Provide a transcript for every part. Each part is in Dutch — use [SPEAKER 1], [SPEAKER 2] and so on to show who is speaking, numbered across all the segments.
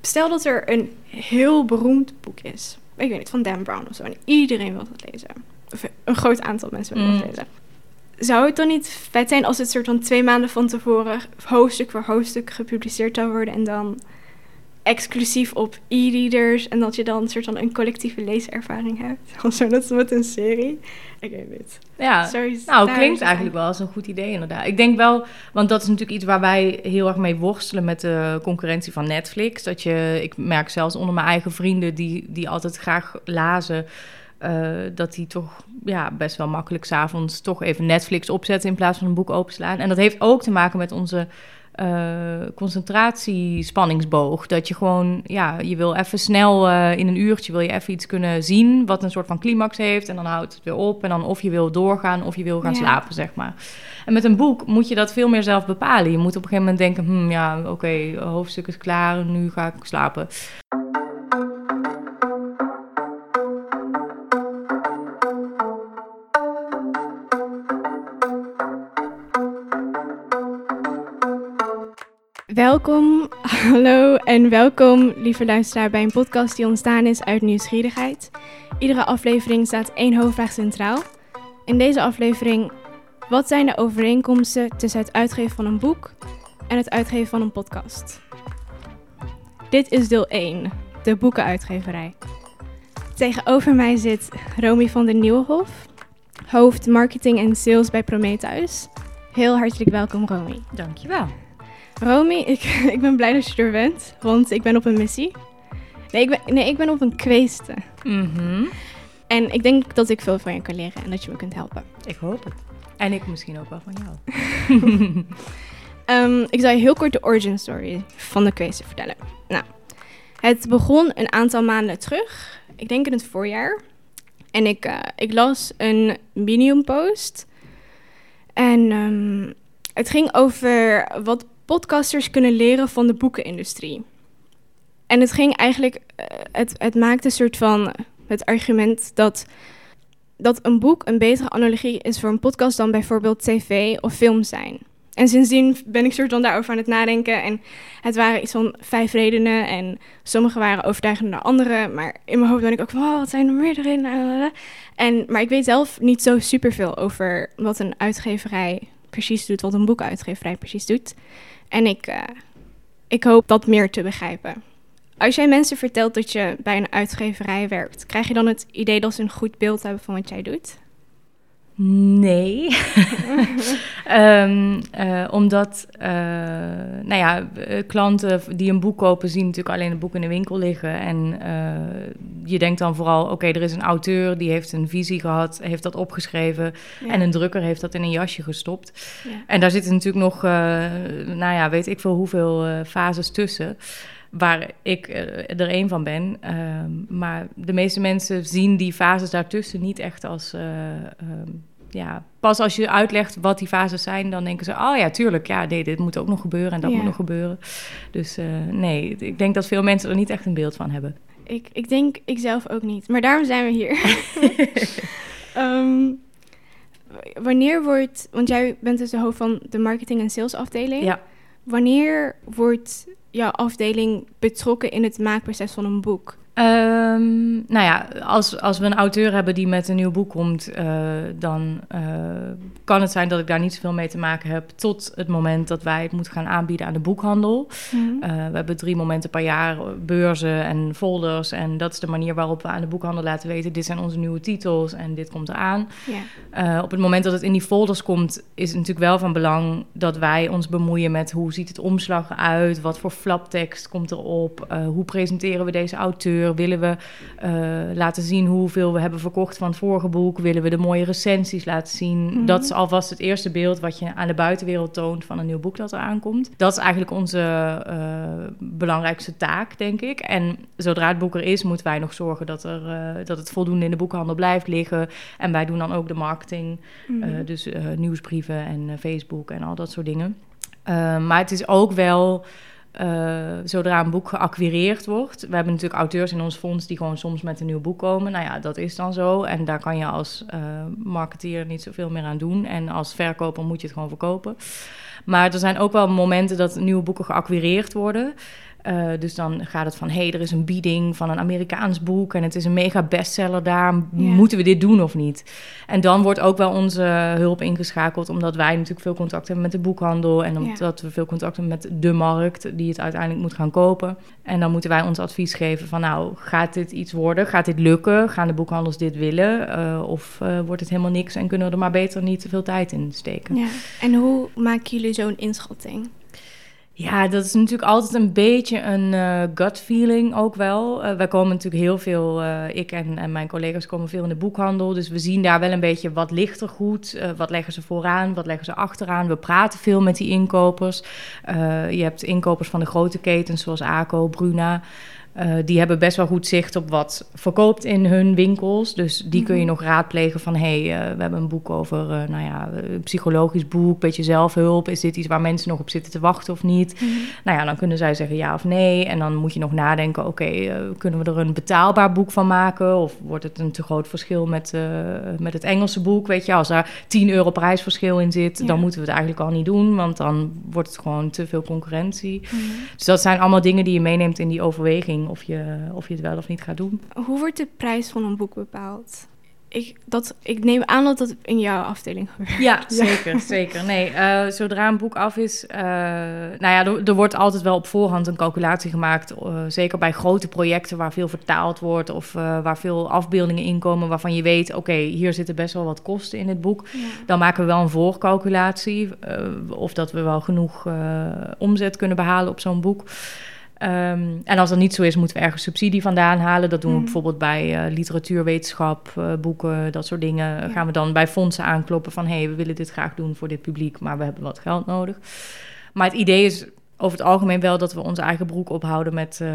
[SPEAKER 1] stel dat er een heel beroemd boek is. Ik weet niet, van Dan Brown of zo. En iedereen wil dat lezen. Of een groot aantal mensen willen dat
[SPEAKER 2] Mm.
[SPEAKER 1] lezen. Zou het dan niet vet zijn als het soort van twee maanden van tevoren hoofdstuk voor hoofdstuk gepubliceerd zou worden en dan exclusief op e-readers en dat je dan een soort van een collectieve leeservaring hebt? Zo, dat met een serie. Ik weet niet.
[SPEAKER 2] Ja,
[SPEAKER 1] Zoiets
[SPEAKER 2] nou, klinkt eigenlijk wel als een goed idee inderdaad. Ik denk wel, want dat is natuurlijk iets waar wij heel erg mee worstelen met de concurrentie van Netflix. Dat je, ik merk zelfs onder mijn eigen vrienden die, die altijd graag lazen, eh, dat die toch ja, best wel makkelijk s'avonds toch even Netflix opzetten in plaats van een boek openslaan. En dat heeft ook te maken met onze eh, concentratiespanningsboog. Dat je gewoon, ja, je wil even snel eh, in een uurtje wil je even iets kunnen zien wat een soort van climax heeft. En dan houdt het weer op. En dan of je wil doorgaan of je wil gaan
[SPEAKER 1] Ja.
[SPEAKER 2] slapen, zeg maar. En met een boek moet je dat veel meer zelf bepalen. Je moet op een gegeven moment denken, hm, ja, oké, hoofdstuk is klaar, nu ga ik slapen.
[SPEAKER 1] Welkom, hallo en welkom, lieve luisteraar, bij een podcast die ontstaan is uit nieuwsgierigheid. Iedere aflevering staat één hoofdvraag centraal. In deze aflevering, wat zijn de overeenkomsten tussen het uitgeven van een boek en het uitgeven van een podcast? Dit is deel 1, de boekenuitgeverij. Tegenover mij zit Romy van den Nieuwenhof, hoofd marketing en sales bij Prometheus. Heel hartelijk welkom, Romy.
[SPEAKER 2] Dankjewel.
[SPEAKER 1] Romy, ik, ik ben blij dat je er bent, want ik ben op een missie. Nee, ik ben, nee, ik ben op een kweeste.
[SPEAKER 2] Mhm.
[SPEAKER 1] En ik denk dat ik veel van je kan leren en dat je me kunt helpen.
[SPEAKER 2] Ik hoop het. En ik misschien ook wel van jou.
[SPEAKER 1] Ehm, ik zal je heel kort de origin story van de kweeste vertellen. Nou, het begon een aantal maanden terug. Ik denk in het voorjaar. En ik, eh, ik las een Medium post. En ehm, het ging over wat podcasters kunnen leren van de boekenindustrie. En het ging eigenlijk, eh, het, het maakte een soort van het argument dat, dat een boek een betere analogie is voor een podcast dan bijvoorbeeld tv of film zijn. En sindsdien ben ik soort van daarover aan het nadenken. En het waren iets van vijf redenen. En sommige waren overtuigender dan andere. Maar in mijn hoofd ben ik ook van, wat zijn er meer redenen? En, maar ik weet zelf niet zo superveel over wat een uitgeverij precies doet. Wat een boekuitgeverij precies doet. En ik, eh, ik hoop dat meer te begrijpen. Als jij mensen vertelt dat je bij een uitgeverij werkt, krijg je dan het idee dat ze een goed beeld hebben van wat jij doet?
[SPEAKER 2] Nee. Ehm, eh, omdat, eh, nou ja, klanten die een boek kopen zien natuurlijk alleen het boek in de winkel liggen. En je denkt dan vooral, oké, er is een auteur die heeft een visie gehad, heeft dat opgeschreven.
[SPEAKER 1] Ja.
[SPEAKER 2] En een drukker heeft dat in een jasje gestopt.
[SPEAKER 1] Ja.
[SPEAKER 2] En daar zitten natuurlijk nog, eh, nou ja, weet ik veel hoeveel eh, fases tussen. Waar ik eh, er één van ben. Ehm, maar de meeste mensen zien die fases daartussen niet echt als. eh, ehm, ja, pas als je uitlegt wat die fases zijn, dan denken ze: Oh ja, tuurlijk, ja, nee, dit moet ook nog gebeuren en dat
[SPEAKER 1] Ja.
[SPEAKER 2] moet nog gebeuren. Dus nee, ik denk dat veel mensen er niet echt een beeld van hebben.
[SPEAKER 1] Ik, ik denk ik zelf ook niet. Maar daarom zijn we hier. Ehm, wanneer wordt, want jij bent dus de hoofd van de marketing en sales afdeling.
[SPEAKER 2] Ja.
[SPEAKER 1] Wanneer wordt jouw afdeling betrokken in het maakproces van een boek?
[SPEAKER 2] Ehm, nou ja, als, als we een auteur hebben die met een nieuw boek komt, eh, dan eh, kan het zijn dat ik daar niet zoveel mee te maken heb tot het moment dat wij het moeten gaan aanbieden aan de boekhandel.
[SPEAKER 1] Mhm.
[SPEAKER 2] Eh, we hebben drie momenten per jaar, beurzen en folders. En dat is de manier waarop we aan de boekhandel laten weten, dit zijn onze nieuwe titels en dit komt eraan. Eh, op het moment dat het in die folders komt, is het natuurlijk wel van belang dat wij ons bemoeien met hoe ziet het omslag eruit, wat voor flaptekst komt erop, hoe presenteren we deze auteur, willen we eh, laten zien hoeveel we hebben verkocht van het vorige boek, willen we de mooie recensies laten zien.
[SPEAKER 1] Mhm.
[SPEAKER 2] Dat is alvast het eerste beeld wat je aan de buitenwereld toont van een nieuw boek dat eraan komt. Dat is eigenlijk onze eh, belangrijkste taak, denk ik. En zodra het boek er is, moeten wij nog zorgen dat, er, eh, dat het voldoende in de boekhandel blijft liggen. En wij doen dan ook de marketing.
[SPEAKER 1] Mhm.
[SPEAKER 2] Dus nieuwsbrieven en Facebook en al dat soort dingen. Maar het is ook wel, eh, zodra een boek geacquireerd wordt... We hebben natuurlijk auteurs in ons fonds die gewoon soms met een nieuw boek komen. Nou ja, dat is dan zo. En daar kan je als eh marketeer niet zoveel meer aan doen. En als verkoper moet je het gewoon verkopen. Maar er zijn ook wel momenten dat nieuwe boeken geacquireerd worden... Uh, dus dan gaat het van, hé, hey, er is een bieding van een Amerikaans boek en het is een mega bestseller daar. Moeten we dit doen of niet? En dan wordt ook wel onze hulp ingeschakeld, omdat wij natuurlijk veel contact hebben met de boekhandel en omdat we veel contact hebben met de markt die het uiteindelijk moet gaan kopen. En dan moeten wij ons advies geven van, nou, gaat dit iets worden? Gaat dit lukken? Gaan de boekhandels dit willen? Uh, of uh, wordt het helemaal niks en kunnen we er maar beter niet te veel tijd in steken?
[SPEAKER 1] Ja. En hoe maken jullie zo'n inschatting?
[SPEAKER 2] Ja, dat is natuurlijk altijd een beetje een uh, gut feeling ook wel. Uh, wij komen natuurlijk heel veel, uh, ik en, en, mijn collega's komen veel in de boekhandel. Dus we zien daar wel een beetje wat ligt er goed, wat leggen ze vooraan, wat leggen ze achteraan. We praten veel met die inkopers. je hebt inkopers van de grote ketens zoals ACO, Bruna. Uh, die hebben best wel goed zicht op wat verkoopt in hun winkels. Dus die kun je mhm. nog raadplegen van... hé, hey, uh, we hebben een boek over, uh, nou ja, een psychologisch boek... beetje zelfhulp. Is dit iets waar mensen nog op zitten te wachten of niet? Mm Nou ja, dan kunnen zij zeggen ja of nee. En dan moet je nog nadenken... oké, kunnen we er een betaalbaar boek van maken? Of wordt het een te groot verschil met, met het Engelse boek? Weet je, als daar 10 euro prijsverschil in zit... dan moeten we het eigenlijk al niet doen... want dan wordt het gewoon te veel concurrentie. Mhm. Dus dat zijn allemaal dingen die je meeneemt in die overweging of je, of je het wel of niet gaat doen.
[SPEAKER 1] Hoe wordt de prijs van een boek bepaald? Ik, dat, ik neem aan dat dat in jouw afdeling gebeurt.
[SPEAKER 2] Ja, zeker, zeker. Nee, uh, zodra een boek af is... Uh, nou ja, er, er, wordt altijd wel op voorhand een calculatie gemaakt. Uh, zeker bij grote projecten waar veel vertaald wordt... of waar veel afbeeldingen inkomen waarvan je weet... oké, hier zitten best wel wat kosten in het boek. Dan maken we wel een voorcalculatie... of dat we wel genoeg omzet kunnen behalen op zo'n boek... Um, en als dat niet zo is, moeten we ergens subsidie vandaan halen. Dat doen we mm. bijvoorbeeld bij uh, literatuurwetenschap, uh, boeken, dat soort dingen. Ja. Gaan we dan bij fondsen aankloppen van... hé, hey, we willen dit graag doen voor dit publiek, maar we hebben wat geld nodig. Maar het idee is over het algemeen wel dat we onze eigen broek ophouden met, uh,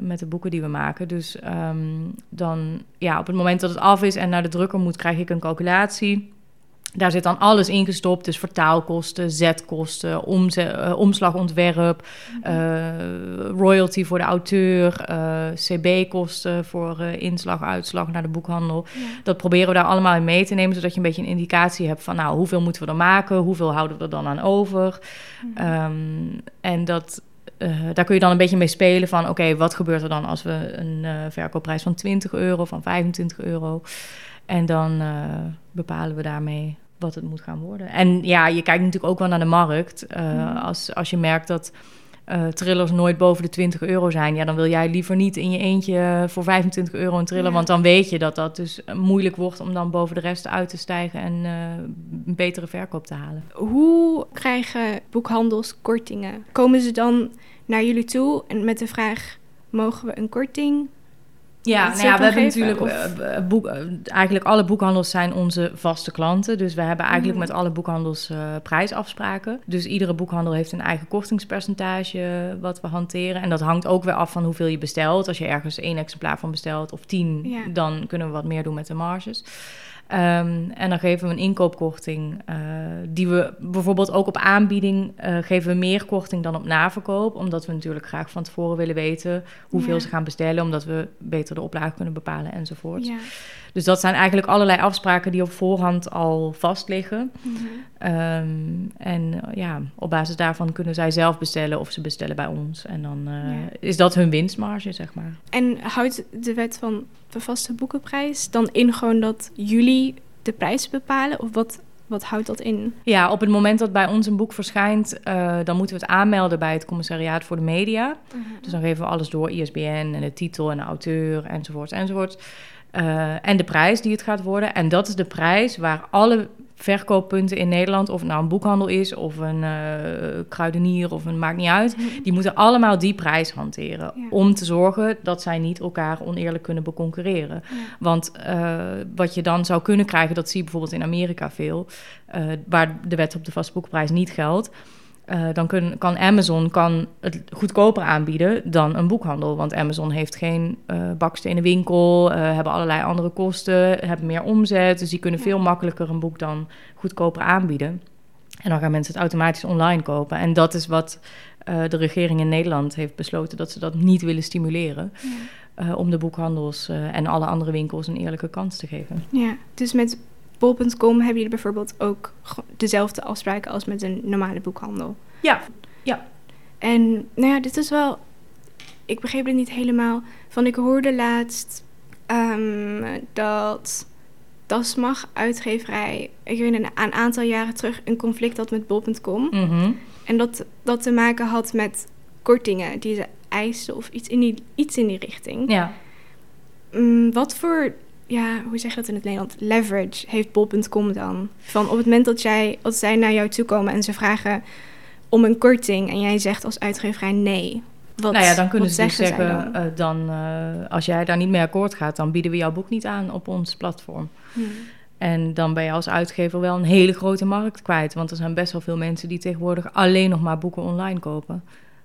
[SPEAKER 2] met de boeken die we maken. Dus um, dan, ja, op het moment dat het af is en naar de drukker moet, krijg ik een calculatie... Daar zit dan alles ingestopt, dus vertaalkosten, zetkosten, uh, omslagontwerp, uh, royalty voor de auteur, uh, cb-kosten voor inslag, uitslag naar de boekhandel. Dat proberen we daar allemaal in mee te nemen, zodat je een beetje een indicatie hebt van, nou, hoeveel moeten we er maken, hoeveel houden we er dan aan over. um, en dat, daar kun je dan een beetje mee spelen van, oké, wat gebeurt er dan als we een verkoopprijs van 20 euro, van 25 euro... En dan bepalen we daarmee wat het moet gaan worden. En ja, je kijkt natuurlijk ook wel naar de markt. Uh, als, als je merkt dat uh, trillers nooit boven de 20 euro zijn, ja, dan wil jij liever niet in je eentje voor 25 euro een triller, want dan weet je dat dat dus moeilijk wordt om dan boven de rest uit te stijgen en uh, een betere verkoop te halen.
[SPEAKER 1] Hoe krijgen boekhandels kortingen? Komen ze dan naar jullie toe en met de vraag: mogen we een korting
[SPEAKER 2] ja, nou ja, we hebben natuurlijk uh, boek, uh, eigenlijk alle boekhandels zijn onze vaste klanten. Dus we hebben eigenlijk mm. met alle boekhandels uh, prijsafspraken. Dus iedere boekhandel heeft een eigen kortingspercentage wat we hanteren. En dat hangt ook weer af van hoeveel je bestelt. Als je ergens één exemplaar van bestelt of tien, ja. dan kunnen we wat meer doen met de marges. Um, en dan geven we een inkoopkorting, uh, die we bijvoorbeeld ook op aanbieding uh, geven we meer korting dan op naverkoop, omdat we natuurlijk graag van tevoren willen weten hoeveel ja. ze gaan bestellen, omdat we beter de oplage kunnen bepalen enzovoort. Ja. Dus dat zijn eigenlijk allerlei afspraken die op voorhand al vast liggen. Mm -hmm. um, en ja, op basis daarvan kunnen zij zelf bestellen of ze bestellen bij ons. En dan uh, ja. is dat hun winstmarge, zeg maar.
[SPEAKER 1] En houdt de wet van vaste boekenprijs dan in gewoon dat jullie de prijs bepalen? Of wat, wat houdt dat in?
[SPEAKER 2] Ja, op het moment dat bij ons een boek verschijnt, uh, dan moeten we het aanmelden bij het commissariaat voor de media. Uh -huh. Dus dan geven we alles door, ISBN en de titel en de auteur enzovoort enzovoort. Uh, en de prijs die het gaat worden. En dat is de prijs waar alle verkooppunten in Nederland, of het nou een boekhandel is of een uh, kruidenier of een maakt niet uit, die moeten allemaal die prijs hanteren ja. om te zorgen dat zij niet elkaar oneerlijk kunnen beconcurreren. Ja. Want uh, wat je dan zou kunnen krijgen, dat zie je bijvoorbeeld in Amerika veel, uh, waar de wet op de vastboekprijs niet geldt. Uh, dan kun, kan Amazon kan het goedkoper aanbieden dan een boekhandel. Want Amazon heeft geen uh, bakstenen winkel, uh, hebben allerlei andere kosten, hebben meer omzet. Dus die kunnen veel makkelijker een boek dan goedkoper aanbieden. En dan gaan mensen het automatisch online kopen. En dat is wat de regering in Nederland heeft besloten, dat ze dat niet willen stimuleren. Ja. om de boekhandels en alle andere winkels een eerlijke kans te geven.
[SPEAKER 1] Ja, dus met bol.com hebben jullie bijvoorbeeld ook dezelfde afspraken als met een normale boekhandel.
[SPEAKER 2] Ja, ja.
[SPEAKER 1] En nou ja, dit is wel ik begreep het niet helemaal. Van ik hoorde laatst ehm, dat Dasmag uitgeverij, ik weet een, een aantal jaren terug, een conflict had met bol.com.
[SPEAKER 2] Mhm.
[SPEAKER 1] En dat dat te maken had met kortingen die ze eisten of iets in die, iets in die richting.
[SPEAKER 2] Ja.
[SPEAKER 1] Mm, wat voor, ja, hoe zeg je dat in het Nederland? Leverage heeft bol.com dan? Van op het moment dat, jij, als zij naar jou toe komen en ze vragen om een korting en jij zegt als uitgeverij nee. Wat,
[SPEAKER 2] nou ja, dan kunnen ze dus zeggen,
[SPEAKER 1] dan?
[SPEAKER 2] eh, dan, eh, als jij daar niet mee akkoord gaat, dan bieden we jouw boek niet aan op ons platform.
[SPEAKER 1] Hmm.
[SPEAKER 2] En dan ben je als uitgever wel een hele grote markt kwijt. Want er zijn best wel veel mensen die tegenwoordig alleen nog maar boeken online kopen.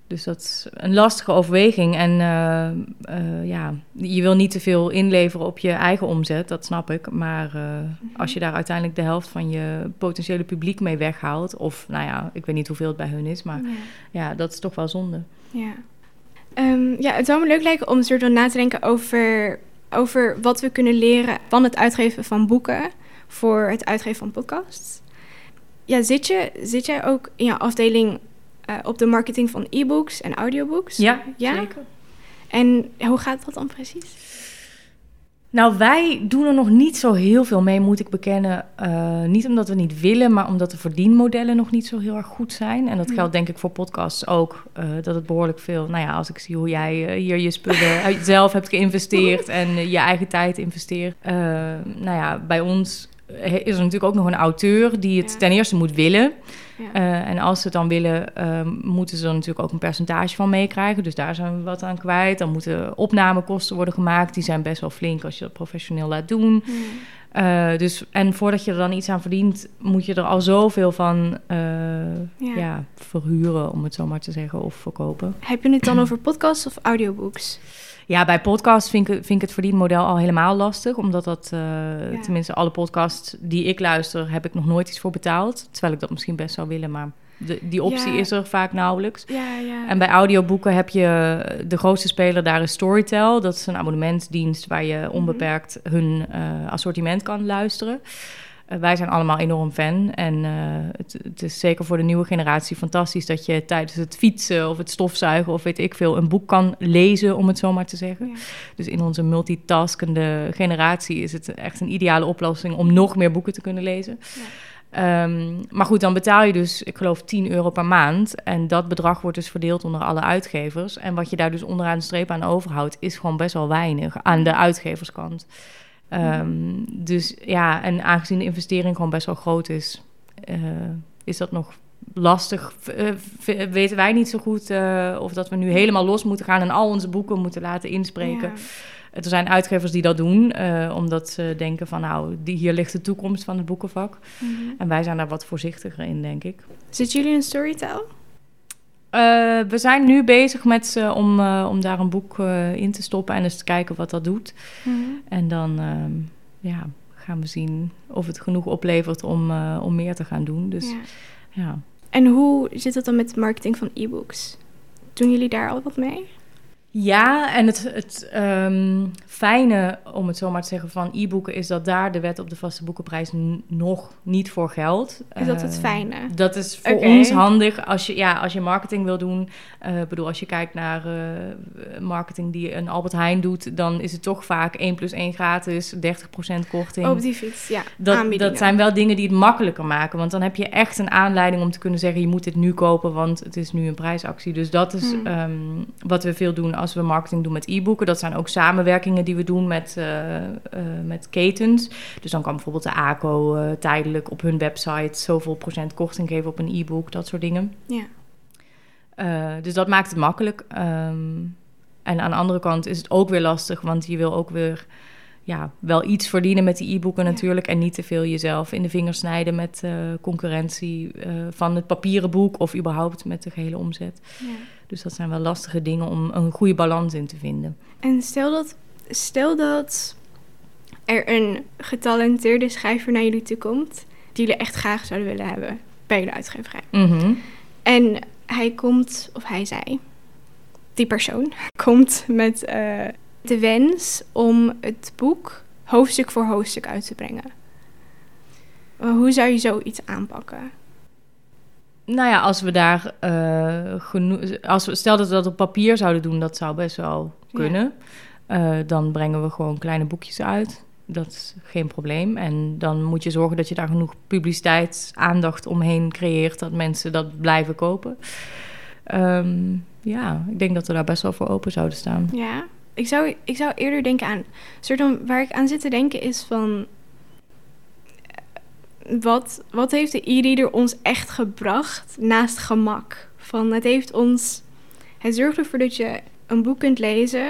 [SPEAKER 2] Dus dat is een lastige overweging. En eh, eh, ja, je wil niet te veel inleveren op je eigen omzet, dat snap ik. Maar eh, als je daar uiteindelijk de helft van je potentiële publiek mee weghaalt... of nou ja, ik weet niet hoeveel het bij hun is, maar
[SPEAKER 1] Ja.
[SPEAKER 2] ja, dat is toch wel zonde.
[SPEAKER 1] Ja. Ehm, ja, het zou me leuk lijken om een soort van na te denken over, over wat we kunnen leren van het uitgeven van boeken voor het uitgeven van podcasts. Ja, zit, je, zit jij ook in jouw afdeling eh, op de marketing van e-books en audiobooks?
[SPEAKER 2] Ja,
[SPEAKER 1] Ja?
[SPEAKER 2] zeker.
[SPEAKER 1] En hoe gaat dat dan precies?
[SPEAKER 2] Nou, wij doen er nog niet zo heel veel mee, moet ik bekennen. Eh, niet omdat we niet willen, maar omdat de verdienmodellen nog niet zo heel erg goed zijn. En dat
[SPEAKER 1] Hmm.
[SPEAKER 2] geldt denk ik voor podcasts ook. eh, dat het behoorlijk veel, nou ja, als ik zie hoe jij hier je spullen zelf hebt geïnvesteerd en je eigen tijd investeert. Nou ja, bij ons is er natuurlijk ook nog een auteur die het
[SPEAKER 1] Ja.
[SPEAKER 2] ten eerste moet willen.
[SPEAKER 1] Ja.
[SPEAKER 2] Eh, en als ze het dan willen, ehm, moeten ze er natuurlijk ook een percentage van meekrijgen. Dus daar zijn we wat aan kwijt. Dan moeten opnamekosten worden gemaakt. Die zijn best wel flink als je dat professioneel laat doen. Eh, dus, en voordat je er dan iets aan verdient, moet je er al zoveel van eh,
[SPEAKER 1] Ja.
[SPEAKER 2] ja. verhuren, om het zo maar te zeggen, of verkopen.
[SPEAKER 1] Heb je het dan over podcasts of audiobooks?
[SPEAKER 2] Ja, bij podcasts vind ik, vind ik het verdienmodel al helemaal lastig. Omdat dat, eh,
[SPEAKER 1] Ja.
[SPEAKER 2] tenminste, alle podcasts die ik luister, heb ik nog nooit iets voor betaald. Terwijl ik dat misschien best zou willen, maar de, die optie
[SPEAKER 1] Ja.
[SPEAKER 2] is er vaak nauwelijks.
[SPEAKER 1] Ja, ja.
[SPEAKER 2] En bij audioboeken heb je de grootste speler daar is Storytel. Dat is een abonnementsdienst waar je onbeperkt hun eh, assortiment kan luisteren. Eh, wij zijn allemaal enorm fan. En eh, het, het is zeker voor de nieuwe generatie fantastisch dat je tijdens het fietsen of het stofzuigen of weet ik veel een boek kan lezen, om het zo maar te zeggen.
[SPEAKER 1] Ja.
[SPEAKER 2] Dus in onze multitaskende generatie is het echt een ideale oplossing om nog meer boeken te kunnen lezen.
[SPEAKER 1] Ja.
[SPEAKER 2] Ehm, maar goed, dan betaal je dus, ik geloof, 10 euro per maand. En dat bedrag wordt dus verdeeld onder alle uitgevers. En wat je daar dus onderaan de streep aan overhoudt, is gewoon best wel weinig aan de uitgeverskant. Ehm, Dus ja, en aangezien de investering gewoon best wel groot is, eh, is dat nog lastig. V- weten wij niet zo goed eh, of dat we nu helemaal los moeten gaan en al onze boeken moeten laten inspreken.
[SPEAKER 1] Ja.
[SPEAKER 2] Er zijn uitgevers die dat doen, eh, omdat ze denken van nou, die, hier ligt de toekomst van het boekenvak.
[SPEAKER 1] Mhm.
[SPEAKER 2] En wij zijn daar wat voorzichtiger in, denk ik.
[SPEAKER 1] Zitten jullie in Storytel?
[SPEAKER 2] Eh, we zijn nu bezig met ze om, eh, om daar een boek in te stoppen en eens te kijken wat dat doet.
[SPEAKER 1] Mhm.
[SPEAKER 2] En dan ehm, ja, gaan we zien of het genoeg oplevert om, om meer te gaan doen. Dus
[SPEAKER 1] Ja.
[SPEAKER 2] ja.
[SPEAKER 1] En hoe zit het dan met de marketing van e-books? Doen jullie daar al wat mee?
[SPEAKER 2] Ja, en het, het ehm, fijne, om het zo maar te zeggen, van e-boeken is dat daar de wet op de vaste boekenprijs nog niet voor geldt.
[SPEAKER 1] Is dat het
[SPEAKER 2] Eh,
[SPEAKER 1] fijne?
[SPEAKER 2] Dat is voor ons handig als je, ja, als je marketing wil doen. Eh, bedoel, als je kijkt naar eh, marketing die een Albert Heijn doet, dan is het toch vaak 1 plus 1 gratis, 30% korting.
[SPEAKER 1] Op die fiets, ja.
[SPEAKER 2] Dat, dat zijn wel dingen die het makkelijker maken. Want dan heb je echt een aanleiding om te kunnen zeggen: je moet dit nu kopen, want het is nu een prijsactie. Dus dat is
[SPEAKER 1] Hmm.
[SPEAKER 2] ehm, wat we veel doen als we marketing doen met e-boeken. Dat zijn ook samenwerkingen die we doen met, eh, eh, met ketens. Dus dan kan bijvoorbeeld de ACO eh, tijdelijk op hun website zoveel procent korting geven op een e-book, dat soort dingen.
[SPEAKER 1] Ja.
[SPEAKER 2] Dus dat maakt het makkelijk. Ehm, en aan de andere kant is het ook weer lastig, want je wil ook weer ja, wel iets verdienen met die e-boeken
[SPEAKER 1] Ja.
[SPEAKER 2] natuurlijk. En niet te veel jezelf in de vingers snijden met concurrentie van het papieren boek of überhaupt met de gehele omzet.
[SPEAKER 1] ja.
[SPEAKER 2] Dus dat zijn wel lastige dingen om een goede balans in te vinden.
[SPEAKER 1] En stel dat, stel dat er een getalenteerde schrijver naar jullie toe komt... die jullie echt graag zouden willen hebben bij jullie uitgeverij.
[SPEAKER 2] Mhm.
[SPEAKER 1] En hij komt, of hij zei, die persoon, komt met eh, de wens om het boek hoofdstuk voor hoofdstuk uit te brengen. Maar hoe zou je zoiets aanpakken?
[SPEAKER 2] Nou ja, als we daar uh, genoeg. Als we, stel dat we dat op papier zouden doen, dat zou best wel kunnen. Ja. Uh, dan brengen we gewoon kleine boekjes uit. Dat is geen probleem. En dan moet je zorgen dat je daar genoeg publiciteit, aandacht omheen creëert, dat mensen dat blijven kopen. Um, ja, ik denk dat we daar best wel voor open zouden staan.
[SPEAKER 1] Ja, ik zou, ik zou eerder denken aan. Soort van, waar ik aan zit te denken is van. Wat, wat heeft de e-reader ons echt gebracht naast gemak? Van het heeft ons. Het zorgt ervoor dat je een boek kunt lezen.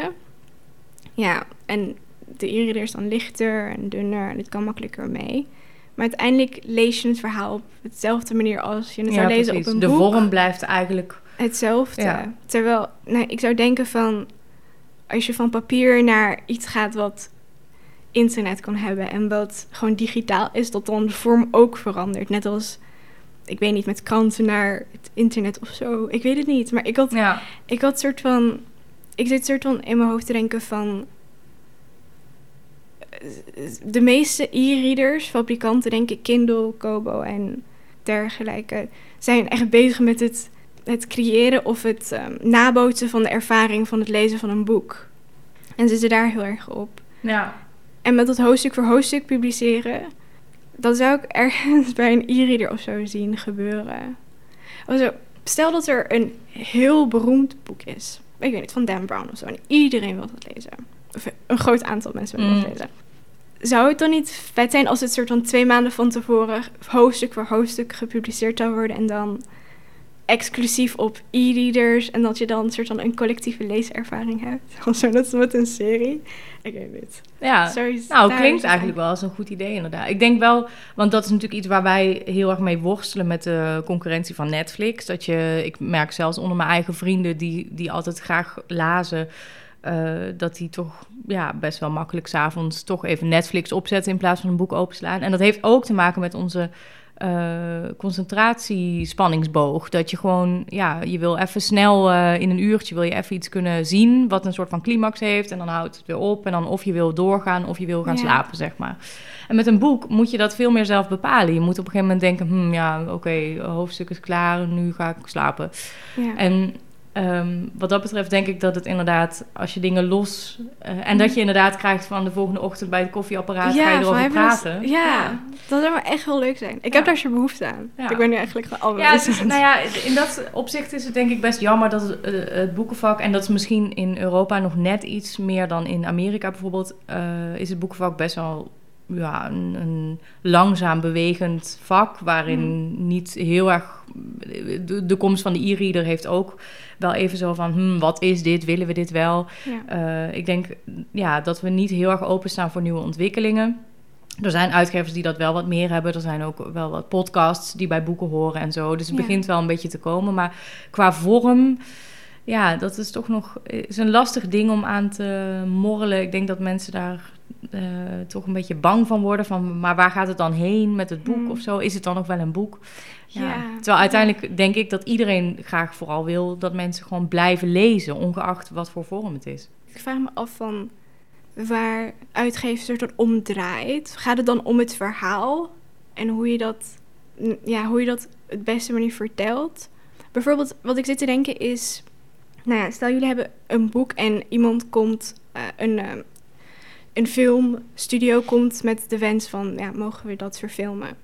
[SPEAKER 1] Ja, en de e-reader is dan lichter en dunner en het kan makkelijker mee. Maar uiteindelijk lees je het verhaal op dezelfde manier als je het zou lezen op een
[SPEAKER 2] de
[SPEAKER 1] boek.
[SPEAKER 2] De vorm blijft eigenlijk
[SPEAKER 1] hetzelfde. Ja. Terwijl, nou, ik zou denken van als je van papier naar iets gaat wat internet kan hebben en wat gewoon digitaal is, dat dan de vorm ook verandert. Net als, ik weet niet, met kranten naar het internet of zo. Ik weet het niet. Maar ik had, ja. ik had soort van, ik zit soort van in mijn hoofd te denken van de meeste e-readers, fabrikanten, denk ik, Kindle, Kobo en dergelijke, zijn echt bezig met het, het creëren of het um, nabootsen van de ervaring van het lezen van een boek. En zitten daar heel erg op.
[SPEAKER 2] Ja.
[SPEAKER 1] En met dat hoofdstuk voor hoofdstuk publiceren, dat zou ik ergens bij een e-reader of zo zien gebeuren. Also, stel dat er een heel beroemd boek is. Ik weet niet, van Dan Brown of zo. En iedereen wil dat lezen. Of een groot aantal mensen willen mm. dat lezen zou het dan niet vet zijn als het soort van twee maanden van tevoren hoofdstuk voor hoofdstuk gepubliceerd zou worden en dan exclusief op e-readers en dat je dan een soort van een collectieve leeservaring hebt? Of zo, dat is met een serie. Ik weet het.
[SPEAKER 2] Ja, Sorry, nou, klinkt eigenlijk wel als een goed idee inderdaad. Ik denk wel, want dat is natuurlijk iets waar wij heel erg mee worstelen met de concurrentie van Netflix. Dat je, ik merk zelfs onder mijn eigen vrienden die, die altijd graag lazen uh, dat die toch ja, best wel makkelijk s'avonds toch even Netflix opzetten in plaats van een boek openslaan. En dat heeft ook te maken met onze concentratiespanningsboog. Dat je gewoon, ja, je wil even snel uh, in een uurtje wil je even iets kunnen zien wat een soort van climax heeft. En dan houdt het weer op. En dan of je wil doorgaan of je wil gaan ja. slapen, zeg maar. En met een boek moet je dat veel meer zelf bepalen. Je moet op een gegeven moment denken, hmm, ja, oké, okay, hoofdstuk is klaar, nu ga ik slapen.
[SPEAKER 1] Ja.
[SPEAKER 2] En Um, wat dat betreft denk ik dat het inderdaad, als je dingen los... Uh, en dat je inderdaad krijgt van de volgende ochtend bij het koffieapparaat...
[SPEAKER 1] Ja,
[SPEAKER 2] ga je erover praten.
[SPEAKER 1] Dat, ja, ja, dat zou echt heel leuk zijn. Ik ja. heb daar zo behoefte aan. Ik ben nu eigenlijk al
[SPEAKER 2] Ja, is, nou ja, in dat opzicht is het denk ik best jammer dat het, uh, het boekenvak... en dat is misschien in Europa nog net iets meer dan in Amerika bijvoorbeeld... Uh, is het boekenvak best wel ja, een, een, langzaam bewegend vak... waarin mm. niet heel erg... De, de komst van de e-reader heeft ook wel even zo van, hmm, wat is dit? Willen we dit wel?
[SPEAKER 1] Ja.
[SPEAKER 2] Uh, ik denk ja, dat we niet heel erg openstaan voor nieuwe ontwikkelingen. Er zijn uitgevers die dat wel wat meer hebben. Er zijn ook wel wat podcasts die bij boeken horen en zo. Dus het ja. begint wel een beetje te komen. Maar qua vorm, ja, dat is toch nog is een lastig ding om aan te morrelen. Ik denk dat mensen daar uh, toch een beetje bang van worden. Van, maar waar gaat het dan heen met het boek hmm. of zo? Is het dan nog wel een boek? Ja. ja. Terwijl uiteindelijk denk ik dat iedereen graag vooral wil dat mensen gewoon blijven lezen, ongeacht wat voor vorm het is.
[SPEAKER 1] Ik vraag me af van waar uitgevers er dan om draait. Gaat het dan om het verhaal en hoe je dat, ja, hoe je dat het beste manier vertelt? Bijvoorbeeld, wat ik zit te denken is, nou ja, stel jullie hebben een boek en iemand komt, uh, een, uh, een filmstudio komt met de wens van, ja, mogen we dat verfilmen?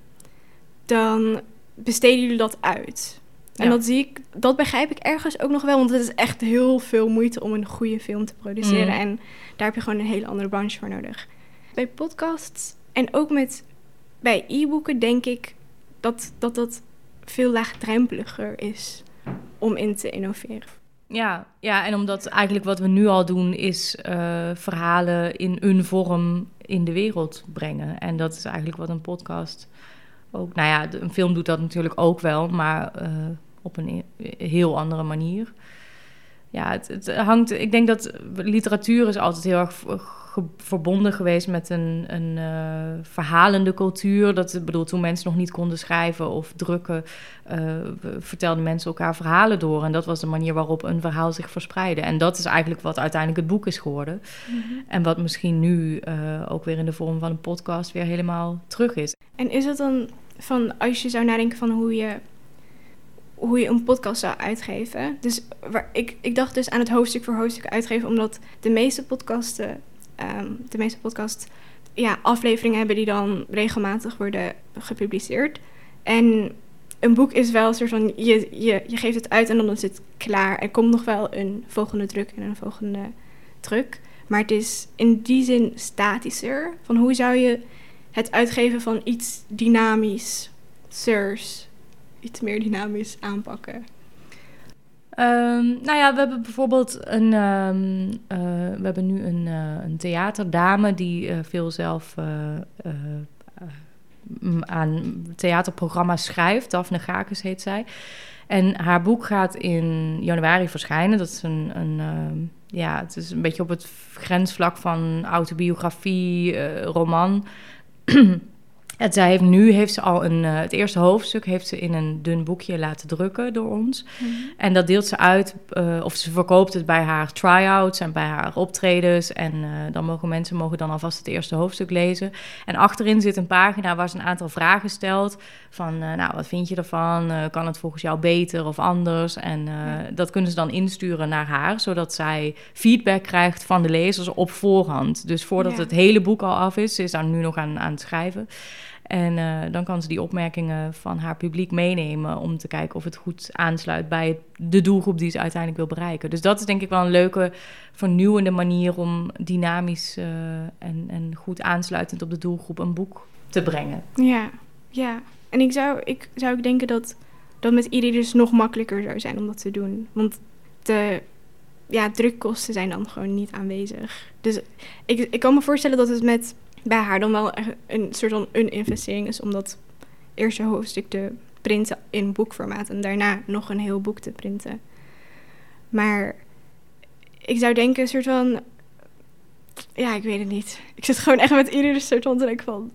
[SPEAKER 1] Dan besteden jullie dat uit? En
[SPEAKER 2] Ja.
[SPEAKER 1] dat zie ik, dat begrijp ik ergens ook nog wel, want het is echt heel veel moeite om een goede film te produceren.
[SPEAKER 2] Mm.
[SPEAKER 1] En daar heb je gewoon een hele andere branche voor nodig. Bij podcasts en ook met bij e-boeken denk ik dat dat, dat veel laagdrempeliger is om in te innoveren.
[SPEAKER 2] Ja, ja, en omdat eigenlijk wat we nu al doen is eh, verhalen in een vorm in de wereld brengen. En dat is eigenlijk wat een podcast ook. Nou ja, een film doet dat natuurlijk ook wel, maar eh, op een e- heel andere manier. Ja, het, het hangt. Ik denk dat literatuur is altijd heel erg ge- verbonden geweest met een, een eh, verhalende cultuur. Dat bedoel, toen mensen nog niet konden schrijven of drukken, we- vertelden mensen elkaar verhalen door. En dat was de manier waarop een verhaal zich verspreidde. En dat is eigenlijk wat uiteindelijk het boek is geworden. En wat misschien nu eh, ook weer in de vorm van een podcast weer helemaal terug is.
[SPEAKER 1] En is het dan van, als je zou nadenken van hoe je hoe je een podcast zou uitgeven. Dus waar, ik, ik dacht dus aan het hoofdstuk voor hoofdstuk uitgeven, omdat de meeste podcasten, ehm, de meeste podcast ja, afleveringen hebben die dan regelmatig worden gepubliceerd. En een boek is wel een soort van, je, je, je geeft het uit en dan is het klaar. Er komt nog wel een volgende druk en een volgende druk. Maar het is in die zin statischer. Van hoe zou je het uitgeven van iets dynamisch, sirs, iets meer dynamisch aanpakken?
[SPEAKER 2] Ehm, nou ja, we hebben bijvoorbeeld een. ehm, eh, we hebben nu een, eh, een theaterdame die eh, veel zelf aan theaterprogramma's schrijft. Daphne Gakes heet zij. En haar boek gaat in januari verschijnen. Dat is een. een ehm, ja, het is een beetje op het grensvlak van autobiografie, roman. En zij heeft nu heeft ze al een, eh, het eerste hoofdstuk heeft ze in een dun boekje laten drukken door ons. En dat deelt ze uit, eh, of ze verkoopt het bij haar try-outs en bij haar optredens. En eh, dan mogen mensen mogen dan alvast het eerste hoofdstuk lezen. En achterin zit een pagina waar ze een aantal vragen stelt. Van, nou, wat vind je ervan? Kan het volgens jou beter of anders? En dat kunnen ze dan insturen naar haar, zodat zij feedback krijgt van de lezers op voorhand. Dus voordat
[SPEAKER 1] Ja.
[SPEAKER 2] het hele boek al af is, ze is daar nu nog aan, aan het schrijven. En eh, dan kan ze die opmerkingen van haar publiek meenemen om te kijken of het goed aansluit bij de doelgroep die ze uiteindelijk wil bereiken. Dus dat is denk ik wel een leuke, vernieuwende manier om dynamisch eh, en, en goed aansluitend op de doelgroep een boek te brengen.
[SPEAKER 1] Ja, ja. En ik zou, ik zou denken dat dat met e-readers nog makkelijker zou zijn om dat te doen. Want de ja, drukkosten zijn dan gewoon niet aanwezig. Dus ik, ik kan me voorstellen dat het met bij haar dan wel een soort van een investering is om dat eerste hoofdstuk te printen in boekformaat en daarna nog een heel boek te printen. Maar ik zou denken een soort van ja, ik weet het niet. Ik zit gewoon echt met iedere soort van te denken van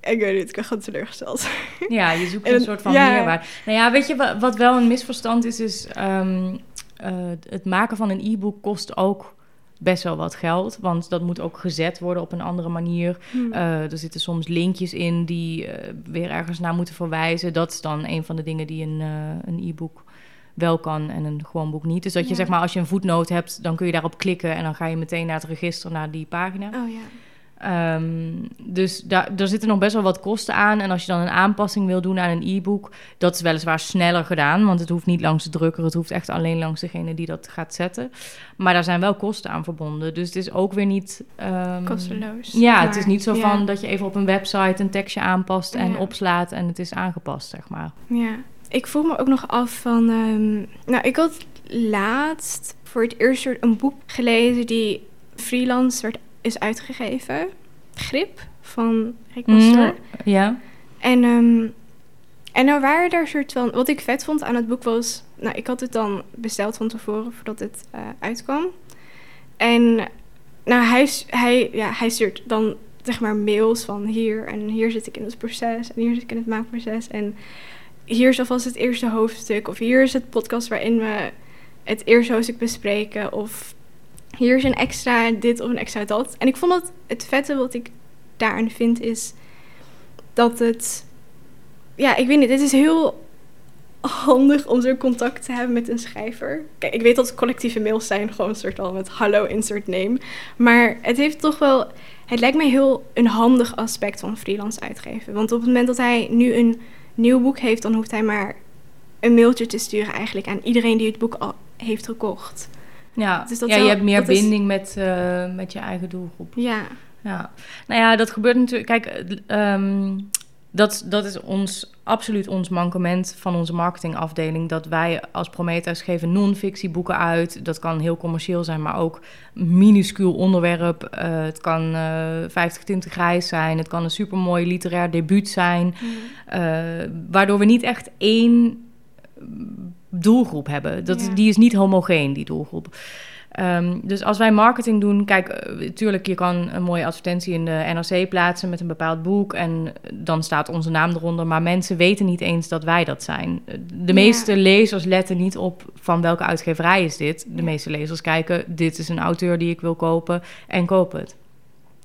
[SPEAKER 1] ik weet niet, ik ben gewoon teleurgesteld.
[SPEAKER 2] Ja, je zoekt
[SPEAKER 1] En
[SPEAKER 2] een soort van
[SPEAKER 1] ja.
[SPEAKER 2] meerwaarde. Nou ja, weet je wa- wat wel een misverstand is, is ehm, eh, het maken van een e-book kost ook best wel wat geld, want dat moet ook gezet worden op een andere manier.
[SPEAKER 1] Hmm.
[SPEAKER 2] Eh, er zitten soms linkjes in die eh, weer ergens naar moeten verwijzen. Dat is dan een van de dingen die een, eh, een e-book wel kan en een gewoon boek niet. Dus dat je
[SPEAKER 1] Ja.
[SPEAKER 2] zeg maar als je een voetnoot hebt, dan kun je daarop klikken en dan ga je meteen naar het register naar die pagina.
[SPEAKER 1] Oh ja.
[SPEAKER 2] Ehm, dus daar, daar zitten nog best wel wat kosten aan. En als je dan een aanpassing wil doen aan een e-book, dat is weliswaar sneller gedaan, want het hoeft niet langs de drukker, het hoeft echt alleen langs degene die dat gaat zetten. Maar daar zijn wel kosten aan verbonden. Dus het is ook weer niet. ehm,
[SPEAKER 1] Kosteloos.
[SPEAKER 2] Ja, het is niet zo
[SPEAKER 1] ja.
[SPEAKER 2] van dat je even op een website een tekstje aanpast en
[SPEAKER 1] Ja.
[SPEAKER 2] opslaat en het is aangepast, zeg maar.
[SPEAKER 1] Ja. Ik vroeg me ook nog af van... ehm, nou, ik had laatst voor het eerst een boek gelezen die freelance werd, is uitgegeven. Grip van Rick Pastor.
[SPEAKER 2] Mm, ja.
[SPEAKER 1] En, ehm, en nou waren er soort van... Wat ik vet vond aan het boek was... Nou, ik had het dan besteld van tevoren voordat het eh, uitkwam. En nou, hij, hij, ja, hij stuurt dan zeg maar mails van hier en hier zit ik in het proces en hier zit ik in het maakproces en hier is alvast het eerste hoofdstuk of hier is het podcast waarin we het eerste hoofdstuk bespreken of hier is een extra dit of een extra dat. En ik vond dat het vette wat ik daaraan vind is dat het, ja, ik weet niet, het is heel handig om zo'n contact te hebben met een schrijver. Kijk, ik weet dat collectieve mails zijn gewoon een soort al met hallo insert name. Maar het heeft toch wel, het lijkt mij heel een handig aspect van freelance uitgeven. Want op het moment dat hij nu een nieuw boek heeft, dan hoeft hij maar een mailtje te sturen eigenlijk aan iedereen die het boek al heeft gekocht.
[SPEAKER 2] Ja,
[SPEAKER 1] Dus dat
[SPEAKER 2] ja
[SPEAKER 1] wel-
[SPEAKER 2] je hebt meer
[SPEAKER 1] is-
[SPEAKER 2] binding met, eh, met je eigen doelgroep.
[SPEAKER 1] Ja,
[SPEAKER 2] Ja, nou ja, dat gebeurt natuurlijk. Kijk, eh, ehm, dat, dat is ons, absoluut ons mankement van onze marketingafdeling. Dat wij als Prometheus geven non-fictieboeken uit. Dat kan heel commercieel zijn, maar ook minuscuul onderwerp. Eh, het kan eh 50 tinten grijs zijn. Het kan een supermooi literair debuut zijn. Eh, waardoor we niet echt één doelgroep hebben. Dat,
[SPEAKER 1] Ja.
[SPEAKER 2] Die is niet homogeen, die doelgroep. Ehm, dus als wij marketing doen, kijk, natuurlijk, je kan een mooie advertentie in de NRC plaatsen met een bepaald boek en dan staat onze naam eronder, maar mensen weten niet eens dat wij dat zijn. De
[SPEAKER 1] Ja.
[SPEAKER 2] meeste lezers letten niet op van welke uitgeverij is dit. De
[SPEAKER 1] Ja.
[SPEAKER 2] meeste lezers kijken, dit is een auteur die ik wil kopen en koop het.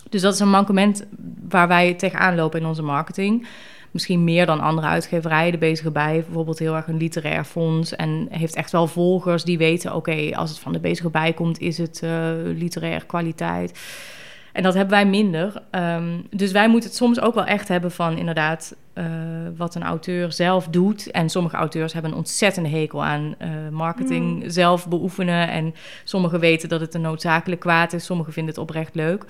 [SPEAKER 2] Dus dat is een mankement waar wij tegenaan lopen in onze marketing. Misschien meer dan andere uitgeverijen. De Bezige Bij heeft bijvoorbeeld heel erg een literair fonds en heeft echt wel volgers die weten, oké, als het van de Bezige Bij komt, is het uh, literair kwaliteit. En dat hebben wij minder. Ehm, dus wij moeten het soms ook wel echt hebben van inderdaad uh, wat een auteur zelf doet. En sommige auteurs hebben een ontzettende hekel aan uh, marketing
[SPEAKER 1] Hmm.
[SPEAKER 2] zelf beoefenen. En sommigen weten dat het een noodzakelijk kwaad is. Sommigen vinden het oprecht leuk.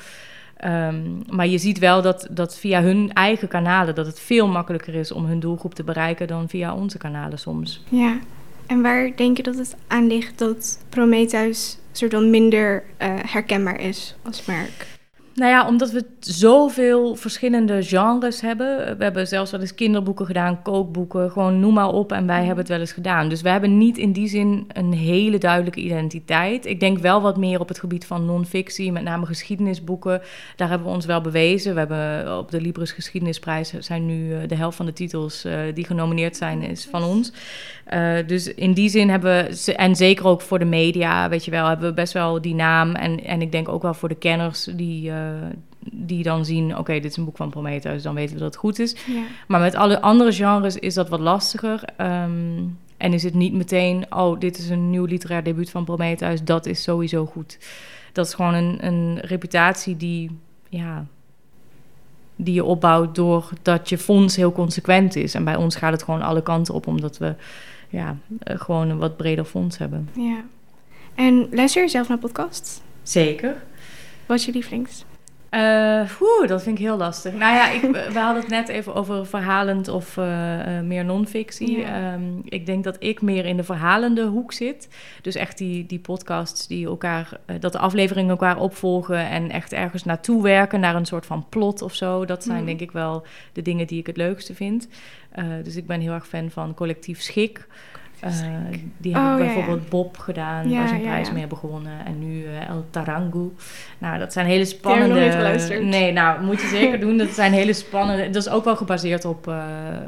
[SPEAKER 2] Um, maar je ziet wel dat, dat via hun eigen kanalen... dat het veel makkelijker is om hun doelgroep te bereiken... dan via onze kanalen soms.
[SPEAKER 1] Ja, en waar denk je dat het aan ligt dat Prometheus soort van minder uh, herkenbaar is als merk?
[SPEAKER 2] Nou ja, omdat we zoveel verschillende genres hebben. We hebben zelfs wel eens kinderboeken gedaan, kookboeken, gewoon noem maar op. En wij hebben het wel eens gedaan. Dus we hebben niet in die zin een hele duidelijke identiteit. Ik denk wel wat meer op het gebied van non-fictie, met name geschiedenisboeken. Daar hebben we ons wel bewezen. We hebben op de Libris Geschiedenisprijs zijn nu de helft van de titels die genomineerd zijn, is van ons. Uh, dus in die zin hebben we, en zeker ook voor de media, weet je wel, hebben we best wel die naam. En, en ik denk ook wel voor de kenners die, uh, die dan zien: oké, okay, dit is een boek van Prometheus, dan weten we dat het goed is.
[SPEAKER 1] Ja.
[SPEAKER 2] Maar met alle andere genres is dat wat lastiger. Um, en is het niet meteen: oh, dit is een nieuw literair debuut van Prometheus, dat is sowieso goed. Dat is gewoon een, een reputatie die, ja, die je opbouwt doordat je fonds heel consequent is. En bij ons gaat het gewoon alle kanten op, omdat we ja, uh, gewoon een wat breder fonds hebben.
[SPEAKER 1] Ja. En luister je zelf naar podcasts?
[SPEAKER 2] Zeker.
[SPEAKER 1] Wat is je lievelings?
[SPEAKER 2] Uh, dat vind ik heel lastig. Nou ja, ik, we hadden het net even over verhalend of uh, uh, meer non-fictie.
[SPEAKER 1] Ja.
[SPEAKER 2] Um, ik denk dat ik meer in de verhalende hoek zit. Dus echt die, die podcasts die elkaar, dat de afleveringen elkaar opvolgen en echt ergens naartoe werken, naar een soort van plot of zo. Dat zijn
[SPEAKER 1] Mm.
[SPEAKER 2] denk ik wel de dingen die ik het leukste vind. dus ik ben heel erg fan van Collectief Schik. Uh, die hebben
[SPEAKER 1] Oh,
[SPEAKER 2] bijvoorbeeld
[SPEAKER 1] ja.
[SPEAKER 2] Bob gedaan,
[SPEAKER 1] Ja,
[SPEAKER 2] waar ze een prijs
[SPEAKER 1] ja.
[SPEAKER 2] mee hebben gewonnen. En nu uh, El Tarangu. Nou, dat zijn hele
[SPEAKER 1] heb ik nog
[SPEAKER 2] spannende...
[SPEAKER 1] niet geluisterd.
[SPEAKER 2] Nee, nou, moet je zeker doen. Dat zijn hele spannende... Dat is ook wel gebaseerd op uh,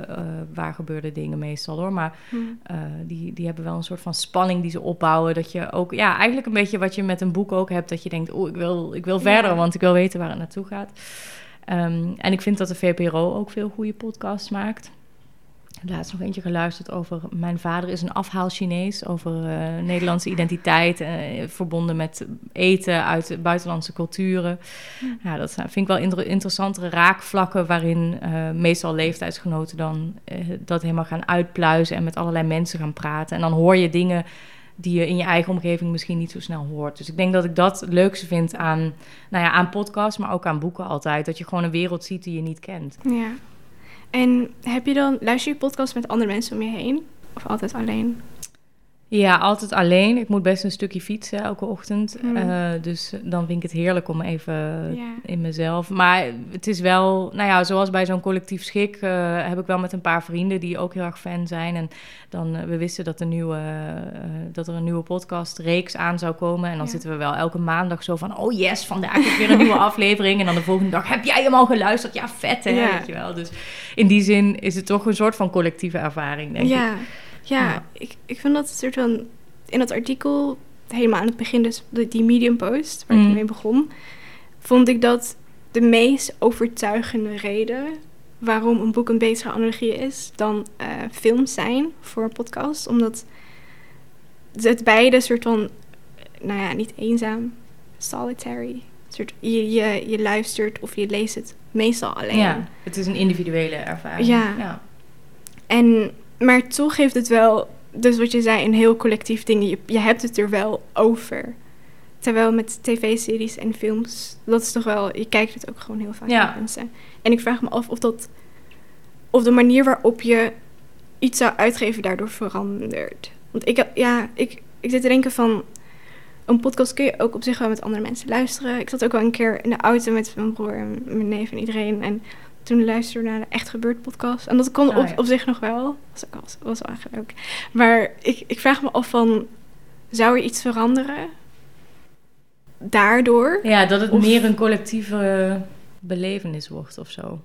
[SPEAKER 2] uh, waar gebeurde dingen meestal, hoor. Maar
[SPEAKER 1] Hm.
[SPEAKER 2] uh, die, die hebben wel een soort van spanning die ze opbouwen. Dat je ook... Ja, eigenlijk een beetje wat je met een boek ook hebt. Dat je denkt, oeh, ik wil, ik wil
[SPEAKER 1] Ja.
[SPEAKER 2] verder, want ik wil weten waar het naartoe gaat. Um, en ik vind dat de VPRO ook veel goede podcasts maakt. Laatst nog eentje geluisterd over Mijn vader is een afhaal Chinees. Over uh, Nederlandse identiteit. Uh, verbonden met eten uit buitenlandse culturen.
[SPEAKER 1] Hm.
[SPEAKER 2] Ja, dat zijn, vind ik wel inter interessantere raakvlakken. waarin uh, meestal leeftijdsgenoten dan dat helemaal gaan uitpluizen. en met allerlei mensen gaan praten. En dan hoor je dingen die je in je eigen omgeving misschien niet zo snel hoort. Dus ik denk dat ik dat het leukste vind aan, nou ja, aan podcasts, maar ook aan boeken altijd. Dat je gewoon een wereld ziet die je niet kent.
[SPEAKER 1] Ja. En heb je dan, luister je podcast met andere mensen om je heen? Of altijd alleen?
[SPEAKER 2] Ja, altijd alleen. Ik moet best een stukje fietsen elke ochtend.
[SPEAKER 1] Mm.
[SPEAKER 2] Uh, dus dan vind ik het heerlijk om even
[SPEAKER 1] Ja.
[SPEAKER 2] in mezelf. Maar het is wel, nou ja, zoals bij zo'n collectief schik uh, heb ik wel met een paar vrienden die ook heel erg fan zijn. En dan, uh, we wisten dat, er nieuwe, dat er een nieuwe podcastreeks aan zou komen. En dan
[SPEAKER 1] Ja.
[SPEAKER 2] zitten we wel elke maandag zo van, oh yes, vandaag is weer een nieuwe aflevering. En dan de volgende dag, heb jij hem al geluisterd? Ja, vet hè,
[SPEAKER 1] Ja.
[SPEAKER 2] weet je wel. Dus in die zin is het toch een soort van collectieve ervaring, denk ik.
[SPEAKER 1] Ja. Ik, ik vind dat een soort van... In dat artikel, helemaal aan het begin, dus die Medium post, waar
[SPEAKER 2] Mm.
[SPEAKER 1] ik mee begon... vond ik dat de meest overtuigende reden... waarom een boek een betere analogie is dan eh, films zijn voor een podcast. Omdat het beide soort van... Nou ja, niet eenzaam, solitary. Soort, je, je, je luistert of je leest het meestal alleen.
[SPEAKER 2] Ja, het is een individuele ervaring.
[SPEAKER 1] Ja.
[SPEAKER 2] ja.
[SPEAKER 1] En, maar toch heeft het wel, dus wat je zei, een heel collectief ding. Je, je hebt het er wel over. Terwijl met tv-series en films, dat is toch wel, je kijkt het ook gewoon heel vaak
[SPEAKER 2] Ja.
[SPEAKER 1] mensen. En ik vraag me af of dat, of de manier waarop je iets zou uitgeven daardoor verandert. Want ik, ja, ik, ik zit te denken van, een podcast kun je ook op zich wel met andere mensen luisteren. Ik zat ook wel een keer in de auto met mijn broer en mijn neef en iedereen. En toen luisterde naar de Echt Gebeurd podcast. En dat kon
[SPEAKER 2] Oh,
[SPEAKER 1] op,
[SPEAKER 2] ja.
[SPEAKER 1] op zich nog wel. Was ook wel, was wel leuk. Maar ik, ik vraag me af van, zou er iets veranderen? Daardoor?
[SPEAKER 2] Ja, dat het
[SPEAKER 1] Of-
[SPEAKER 2] meer een collectieve belevenis wordt of zo.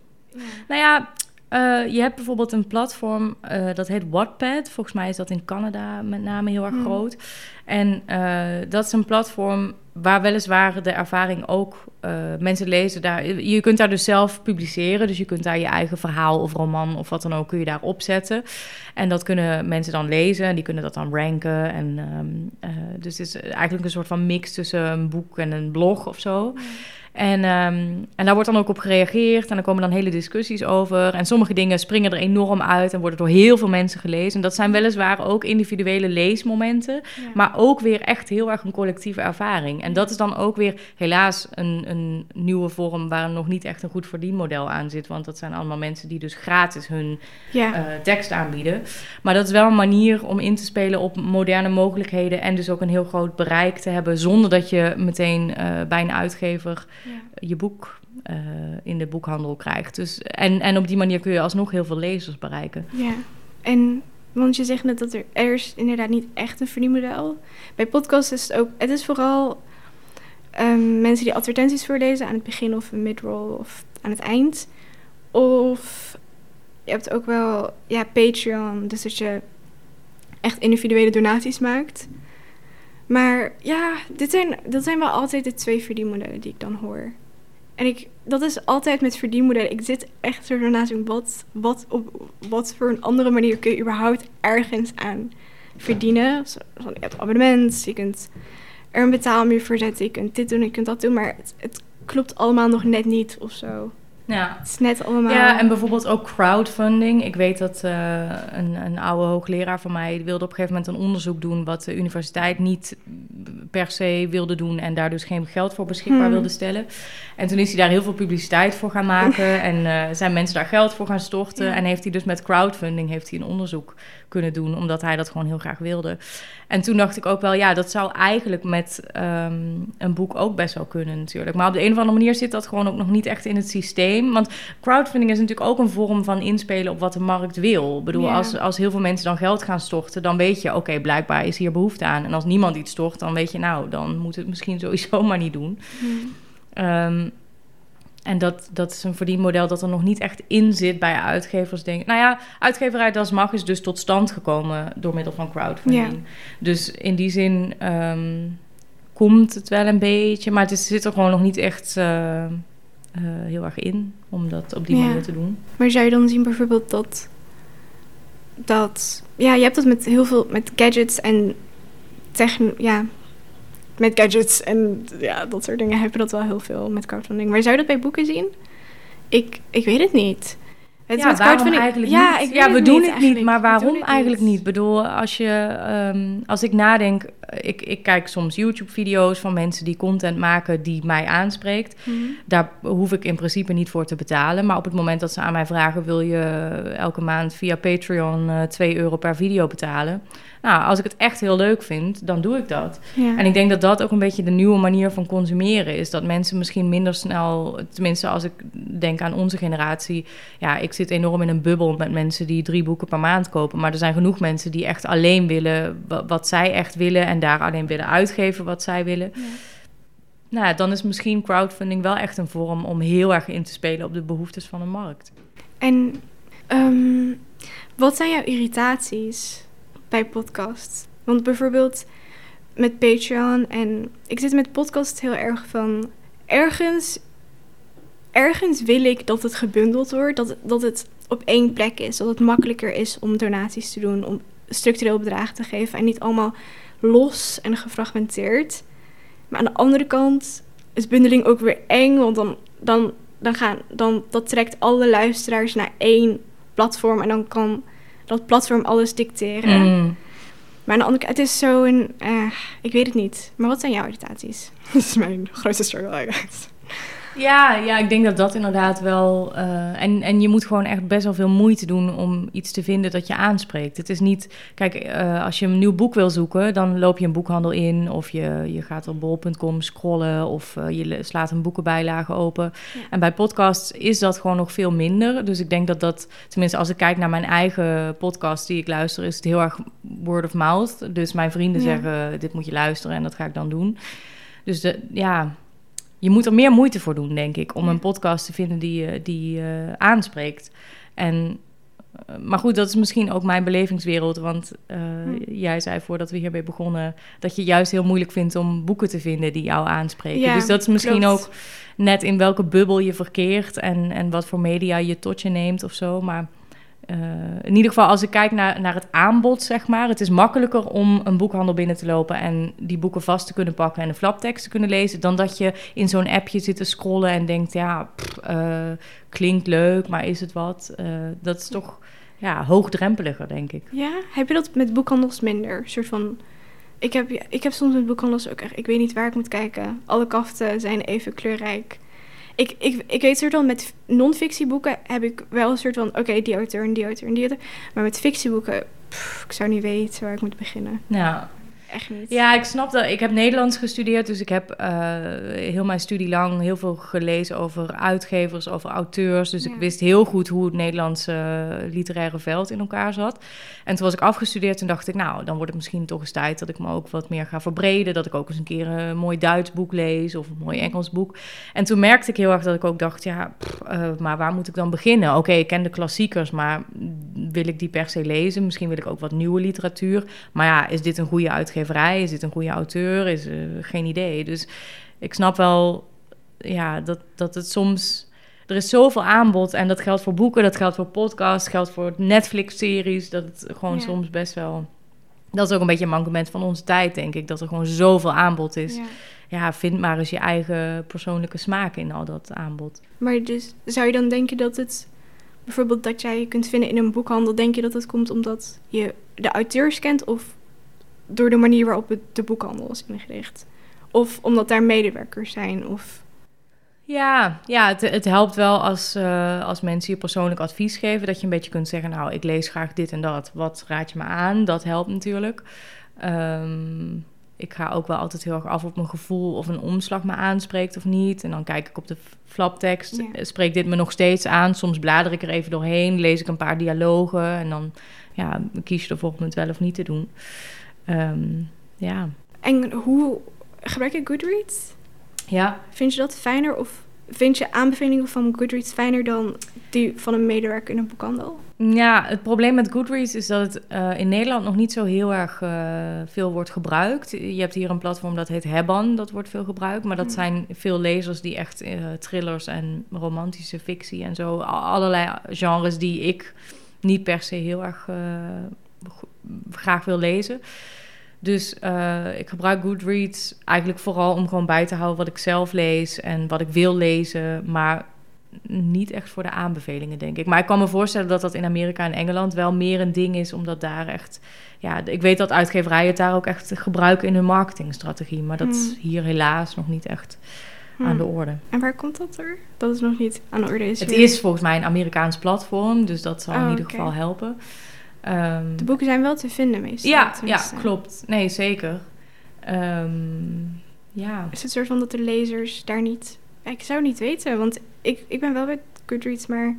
[SPEAKER 2] Nou ja, eh, je hebt bijvoorbeeld een platform eh, dat heet Wattpad. Volgens mij is dat in Canada met name heel erg
[SPEAKER 1] Hmm.
[SPEAKER 2] groot. En eh, dat is een platform waar weliswaar de ervaring ook uh, mensen lezen daar. Je kunt daar dus zelf publiceren. Dus je kunt daar je eigen verhaal of roman of wat dan ook kun je daar opzetten. En dat kunnen mensen dan lezen en die kunnen dat dan ranken. En um, uh, dus het is eigenlijk een soort van mix tussen een boek en een blog of zo. En, um, en daar wordt dan ook op gereageerd en er komen dan hele discussies over. En sommige dingen springen er enorm uit en worden door heel veel mensen gelezen. En dat zijn weliswaar ook individuele leesmomenten, ja. maar ook weer echt heel erg een collectieve ervaring. En dat is dan ook weer helaas een, een nieuwe vorm waar nog niet echt een goed verdienmodel aan zit. Want dat zijn allemaal mensen die dus gratis hun ja. uh, tekst aanbieden. Maar dat is wel een manier om in te spelen op moderne mogelijkheden en dus ook een heel groot bereik te hebben zonder dat je meteen uh, bij een uitgever je boek uh, in de boekhandel krijgt. Dus, en, en op die manier kun je alsnog heel veel lezers bereiken.
[SPEAKER 1] Ja, en want je zegt net dat er, er is inderdaad niet echt een verdienmodel. Bij podcasts is het ook, het is vooral um, mensen die advertenties voorlezen aan het begin of een midroll of aan het eind. Of je hebt ook wel ja, Patreon, dus dat je echt individuele donaties maakt. Maar ja, dit zijn, dat zijn wel altijd de twee verdienmodellen die ik dan hoor. En ik, dat is altijd met verdienmodellen. Ik zit echt zo naast wat, wat, op wat voor een andere manier kun je überhaupt ergens aan verdienen. Zo, je hebt abonnement, je kunt er een betaalmuur voor zetten, je kunt dit doen, je kunt dat doen. Maar het, het klopt allemaal nog net niet of zo.
[SPEAKER 2] Ja.
[SPEAKER 1] Het is net allemaal...
[SPEAKER 2] Ja, en bijvoorbeeld ook crowdfunding. Ik weet dat uh, een, een oude hoogleraar van mij wilde op een gegeven moment een onderzoek doen... wat de universiteit niet per se wilde doen... en daar dus geen geld voor beschikbaar hmm. wilde stellen. En toen is hij daar heel veel publiciteit voor gaan maken... en uh, zijn mensen daar geld voor gaan storten... Ja. en heeft hij dus met crowdfunding heeft hij een onderzoek kunnen doen... omdat hij dat gewoon heel graag wilde. En toen dacht ik ook wel, ja, dat zou eigenlijk met um, een boek ook best wel kunnen natuurlijk. Maar op de een of andere manier zit dat gewoon ook nog niet echt in het systeem. Want crowdfunding is natuurlijk ook een vorm van inspelen op wat de markt wil. Ik bedoel, yeah. als, als heel veel mensen dan geld gaan storten, dan weet je, oké, okay, blijkbaar is hier behoefte aan. En als niemand iets stort, dan weet je, nou, dan moet het misschien sowieso maar niet doen. Hmm. Um, en dat, dat is een verdienmodel dat er nog niet echt in zit bij uitgevers. Denk. Nou ja, uitgeverij Das Mag is dus tot stand gekomen door middel van crowdfunding. Ja. Dus in die zin um, komt het wel een beetje, maar het is, zit er gewoon nog niet echt uh, uh, heel erg in om dat op die ja. manier te doen.
[SPEAKER 1] Maar zou je dan zien bijvoorbeeld dat, dat ja, je hebt dat met heel veel met gadgets en techn, ja, met gadgets en ja, dat soort dingen hebben dat wel heel veel met crowdfunding. Maar zou je dat bij boeken zien? Ik, ik weet het niet. Het
[SPEAKER 2] ja, waarom eigenlijk ja, niet? ja, we doen het niet, maar waarom eigenlijk niet? Ik bedoel, als, je, um, als ik nadenk... Ik, ik kijk soms YouTube-video's van mensen die content maken die mij aanspreekt. Mm -hmm. Daar hoef ik in principe niet voor te betalen. Maar op het moment dat ze aan mij vragen... wil je elke maand via Patreon uh, 2 euro per video betalen... Nou, als ik het echt heel leuk vind, dan doe ik dat. Ja. En ik denk dat dat ook een beetje de nieuwe manier van consumeren is. Dat mensen misschien minder snel, tenminste als ik denk aan onze generatie. Ja, ik zit enorm in een bubbel met mensen die drie boeken per maand kopen. Maar er zijn genoeg mensen die echt alleen willen wat zij echt willen. En daar alleen willen uitgeven wat zij willen. Ja. Nou, dan is misschien crowdfunding wel echt een vorm om heel erg in te spelen op de behoeftes van de markt.
[SPEAKER 1] En um, wat zijn jouw irritaties? bij podcasts. Want bijvoorbeeld met Patreon en ik zit met podcast heel erg van ergens, ergens wil ik dat het gebundeld wordt, dat, dat het op één plek is, dat het makkelijker is om donaties te doen, om structureel bedragen te geven en niet allemaal los en gefragmenteerd. Maar aan de andere kant is bundeling ook weer eng, want dan, dan, dan, gaan, dan dat trekt alle luisteraars naar één platform en dan kan dat platform alles dicteren. Mm. Maar aan de andere kant, het is zo een... Uh, ik weet het niet. Maar wat zijn jouw irritaties? dat is mijn grootste struggle
[SPEAKER 2] Ja, ja, ik denk dat dat inderdaad wel. Uh, en, en je moet gewoon echt best wel veel moeite doen om iets te vinden dat je aanspreekt. Het is niet. Kijk, uh, als je een nieuw boek wil zoeken, dan loop je een boekhandel in. Of je, je gaat op bol.com scrollen. Of uh, je slaat een boekenbijlage open. Ja. En bij podcasts is dat gewoon nog veel minder. Dus ik denk dat dat. Tenminste, als ik kijk naar mijn eigen podcast die ik luister, is het heel erg word of mouth. Dus mijn vrienden ja. zeggen: dit moet je luisteren en dat ga ik dan doen. Dus de, ja, je moet er meer moeite voor doen, denk ik, om een podcast te vinden die, die uh, aanspreekt. En Eh, maar goed, dat is misschien ook mijn belevingswereld. Want eh,
[SPEAKER 1] Hm.
[SPEAKER 2] jij zei voordat we hiermee begonnen... dat je juist heel moeilijk vindt om boeken te vinden die jou aanspreken.
[SPEAKER 1] Ja,
[SPEAKER 2] dus dat is misschien
[SPEAKER 1] klopt.
[SPEAKER 2] ook net in welke bubbel je verkeert... en, en wat voor media je tot je neemt of zo. Maar eh, in ieder geval, als ik kijk naar, naar het aanbod, zeg maar... het is makkelijker om een boekhandel binnen te lopen... en die boeken vast te kunnen pakken en de flaptekst te kunnen lezen... dan dat je in zo'n appje zit te scrollen en denkt... ja, eh, klinkt leuk, maar is het wat? Eh, dat is toch ja, hoogdrempeliger, denk ik.
[SPEAKER 1] Ja, heb je dat met boekhandels minder? Een soort van... Ik heb, ik heb soms met boekhandels ook echt... Ik weet niet waar ik moet kijken. Alle kaften zijn even kleurrijk. Ik, ik, ik weet soort van... Met non-fictieboeken heb ik wel een soort van... Oké, die auteur en die auteur en die auteur. Maar met fictieboeken... pff, ik zou niet weten waar ik moet beginnen.
[SPEAKER 2] Ja.
[SPEAKER 1] Echt niet.
[SPEAKER 2] ja, ik snap dat. Ik heb Nederlands gestudeerd, dus ik heb eh, heel mijn studie lang heel veel gelezen over uitgevers, over auteurs. Dus
[SPEAKER 1] Ja.
[SPEAKER 2] ik wist heel goed hoe het Nederlandse eh, literaire veld in elkaar zat. En toen was ik afgestudeerd en dacht ik, nou, dan wordt het misschien toch eens tijd dat ik me ook wat meer ga verbreden. Dat ik ook eens een keer een mooi Duits boek lees of een mooi Engels boek. En toen merkte ik heel erg dat ik ook dacht, ja, pff, eh, maar waar moet ik dan beginnen? Oké, ik ken de klassiekers, maar wil ik die per se lezen? Misschien wil ik ook wat nieuwe literatuur. Maar ja, is dit een goede uitgeverij? Is dit een goede auteur? Is eh, geen idee. Dus ik snap wel, ja, dat, dat het soms... Er is zoveel aanbod en dat geldt voor boeken, dat geldt voor podcasts, geldt voor Netflix-series. Dat het gewoon
[SPEAKER 1] Ja.
[SPEAKER 2] soms best wel... Dat is ook een beetje een mankement van onze tijd, denk ik. Dat er gewoon zoveel aanbod is.
[SPEAKER 1] Ja.
[SPEAKER 2] Ja, vind maar eens je eigen persoonlijke smaak in al dat aanbod.
[SPEAKER 1] Maar dus zou je dan denken dat het... Bijvoorbeeld dat jij je kunt vinden in een boekhandel... Denk je dat het komt omdat je de auteurs kent... of door de manier waarop het de boekhandel is ingericht? Of omdat daar medewerkers zijn? Of...
[SPEAKER 2] Ja, ja het, het helpt wel als, eh, als mensen je persoonlijk advies geven. Dat je een beetje kunt zeggen, nou, ik lees graag dit en dat. Wat raad je me aan? Dat helpt natuurlijk. Ehm, ik ga ook wel altijd heel erg af op mijn gevoel of een omslag me aanspreekt of niet. En dan kijk ik op de flaptekst.
[SPEAKER 1] Ja.
[SPEAKER 2] Eh, Spreekt dit me nog steeds aan? Soms blader ik er even doorheen, lees ik een paar dialogen en dan ja, kies je ervoor om het wel of niet te doen. Ehm, ja.
[SPEAKER 1] En hoe... Gebruik je Goodreads?
[SPEAKER 2] ja,
[SPEAKER 1] Vind je dat fijner? Of vind je aanbevelingen van Goodreads fijner dan die van een medewerker in een boekhandel?
[SPEAKER 2] Ja, het probleem met Goodreads is dat het eh, in Nederland nog niet zo heel erg eh, veel wordt gebruikt. Je hebt hier een platform dat heet Hebban, dat wordt veel gebruikt. Maar dat
[SPEAKER 1] Hmm.
[SPEAKER 2] zijn veel lezers die echt eh, thrillers en romantische fictie en zo... allerlei genres die ik niet per se heel erg graag wil lezen. Dus eh, ik gebruik Goodreads eigenlijk vooral om gewoon bij te houden wat ik zelf lees en wat ik wil lezen, maar niet echt voor de aanbevelingen, denk ik. Maar ik kan me voorstellen dat dat in Amerika en Engeland wel meer een ding is, omdat daar echt, ja, ik weet dat uitgeverijen het daar ook echt gebruiken in hun marketingstrategie, maar dat is
[SPEAKER 1] Hmm.
[SPEAKER 2] hier helaas nog niet echt
[SPEAKER 1] Hmm.
[SPEAKER 2] aan de orde.
[SPEAKER 1] En waar komt dat er? Dat is nog niet aan de orde. Is
[SPEAKER 2] Het is volgens mij een Amerikaans platform, dus dat zal in
[SPEAKER 1] Oh,
[SPEAKER 2] ieder geval helpen. Ehm,
[SPEAKER 1] De boeken zijn wel te vinden meestal.
[SPEAKER 2] ja, ja, klopt. Nee, zeker. Ehm, ja.
[SPEAKER 1] Is het soort van dat de lezers daar niet... Ik zou niet weten, want ik, ik ben wel bij Goodreads, maar...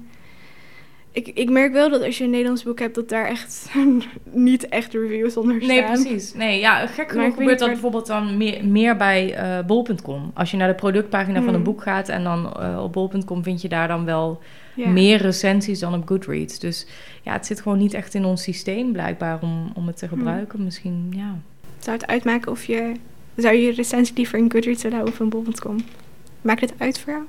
[SPEAKER 1] Ik, ik merk wel dat als je een Nederlands boek hebt, dat daar echt niet echt reviews onder staan.
[SPEAKER 2] Nee, precies. Nee, ja, gek genoeg gebeurt dat
[SPEAKER 1] waar-
[SPEAKER 2] bijvoorbeeld dan meer, meer bij eh bol.com. Als je naar de productpagina van een
[SPEAKER 1] Hmm.
[SPEAKER 2] boek gaat en dan eh, op bol.com vind je daar dan wel
[SPEAKER 1] Ja.
[SPEAKER 2] meer recensies dan op Goodreads. Dus ja, het zit gewoon niet echt in ons systeem blijkbaar om, om het te
[SPEAKER 1] Hmm.
[SPEAKER 2] gebruiken. Misschien, ja.
[SPEAKER 1] Zou het uitmaken of je... Zou je recensie liever in Goodreads willen of in bol.com? Maakt het uit voor jou?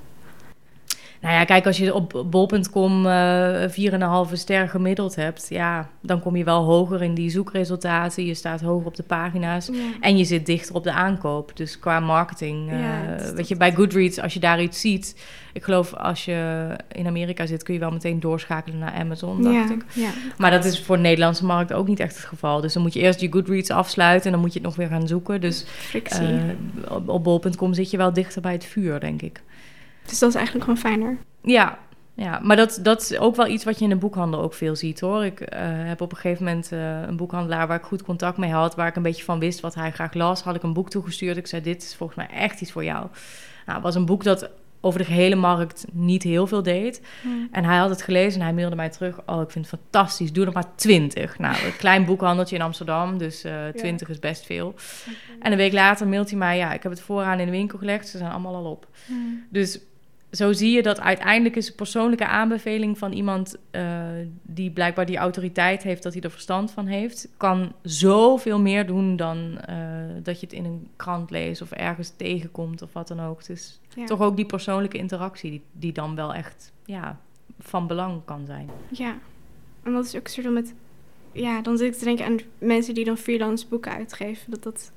[SPEAKER 2] Nou ja, kijk, als je op bol.com eh 4,5 ster gemiddeld hebt, ja, dan kom je wel hoger in die zoekresultaten. Je staat hoger op de pagina's.
[SPEAKER 1] Ja.
[SPEAKER 2] En je zit dichter op de aankoop. Dus qua marketing.
[SPEAKER 1] Ja, is
[SPEAKER 2] weet je, bij Goodreads, als je daar iets ziet. Ik geloof als je in Amerika zit, kun je wel meteen doorschakelen naar Amazon, dacht
[SPEAKER 1] ja,
[SPEAKER 2] ik.
[SPEAKER 1] ja.
[SPEAKER 2] Maar dat is voor de Nederlandse markt ook niet echt het geval. Dus dan moet je eerst je Goodreads afsluiten en dan moet je het nog weer gaan zoeken. Dus eh, op bol.com zit je wel dichter bij het vuur, denk ik.
[SPEAKER 1] Dus dat is eigenlijk gewoon fijner.
[SPEAKER 2] Ja, ja maar dat, dat is ook wel iets wat je in de boekhandel ook veel ziet hoor. Ik eh, heb op een gegeven moment eh, een boekhandelaar waar ik goed contact mee had, waar ik een beetje van wist wat hij graag las, had ik een boek toegestuurd. Ik zei: Dit is volgens mij echt iets voor jou. Nou, het was een boek dat over de gehele markt niet heel veel deed. En hij had het gelezen en hij mailde mij terug: Oh, ik vind het fantastisch, doe er maar twintig. Nou, een klein boekhandeltje in Amsterdam, dus eh 20 is best veel. En een week later mailt hij mij: Ja, ik heb het vooraan in de winkel gelegd, ze zijn allemaal al op. Dus zo zie je dat uiteindelijk is een persoonlijke aanbeveling van iemand uh, die blijkbaar die autoriteit heeft, dat hij er verstand van heeft, kan zoveel meer doen dan uh, dat je het in een krant leest of ergens tegenkomt of wat dan ook. Dus ja. toch ook die persoonlijke interactie die, die dan wel echt ja, van belang kan zijn.
[SPEAKER 1] Ja, en dat is ook zo met, ja, dan zit ik te denken aan mensen die dan freelance boeken uitgeven, dat dat,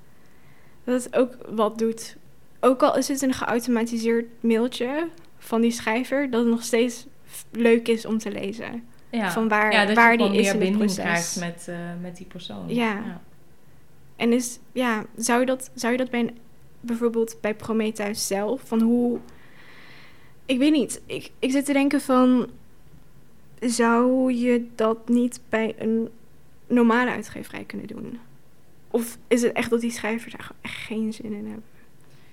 [SPEAKER 1] dat het ook wat doet ook al is het een geautomatiseerd mailtje van die schrijver, dat het nog steeds leuk is om te lezen.
[SPEAKER 2] Ja,
[SPEAKER 1] van waar,
[SPEAKER 2] ja, dat
[SPEAKER 1] waar
[SPEAKER 2] je
[SPEAKER 1] die is
[SPEAKER 2] meer
[SPEAKER 1] in het
[SPEAKER 2] binding
[SPEAKER 1] proces.
[SPEAKER 2] met, uh, met die persoon.
[SPEAKER 1] Ja.
[SPEAKER 2] ja.
[SPEAKER 1] En is, ja, zou je dat, zou je dat bij een, bijvoorbeeld bij Prometheus zelf, van hoe... Ik weet niet, ik, ik zit te denken van, zou je dat niet bij een normale uitgeverij kunnen doen? Of is het echt dat die schrijvers daar echt geen zin in hebben?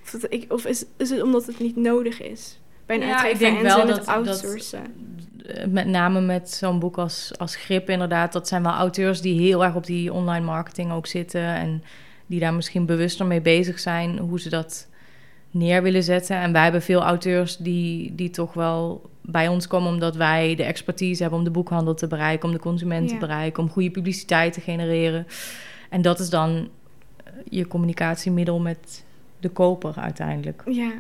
[SPEAKER 1] Of, dat ik, of is, is het omdat het niet nodig is? Bij een
[SPEAKER 2] Ja,
[SPEAKER 1] uitgever
[SPEAKER 2] ik denk
[SPEAKER 1] en
[SPEAKER 2] wel dat-
[SPEAKER 1] het outsourcen.
[SPEAKER 2] Met name met zo'n boek als, als Grip, inderdaad. Dat zijn wel auteurs die heel erg op die online marketing ook zitten. En die daar misschien bewuster mee bezig zijn hoe ze dat neer willen zetten. En wij hebben veel auteurs die, die toch wel bij ons komen omdat wij de expertise hebben om de boekhandel te bereiken, om de consument te bereiken, om goede publiciteit te genereren. En dat is dan eh, je communicatiemiddel met de koper uiteindelijk.
[SPEAKER 1] Ja.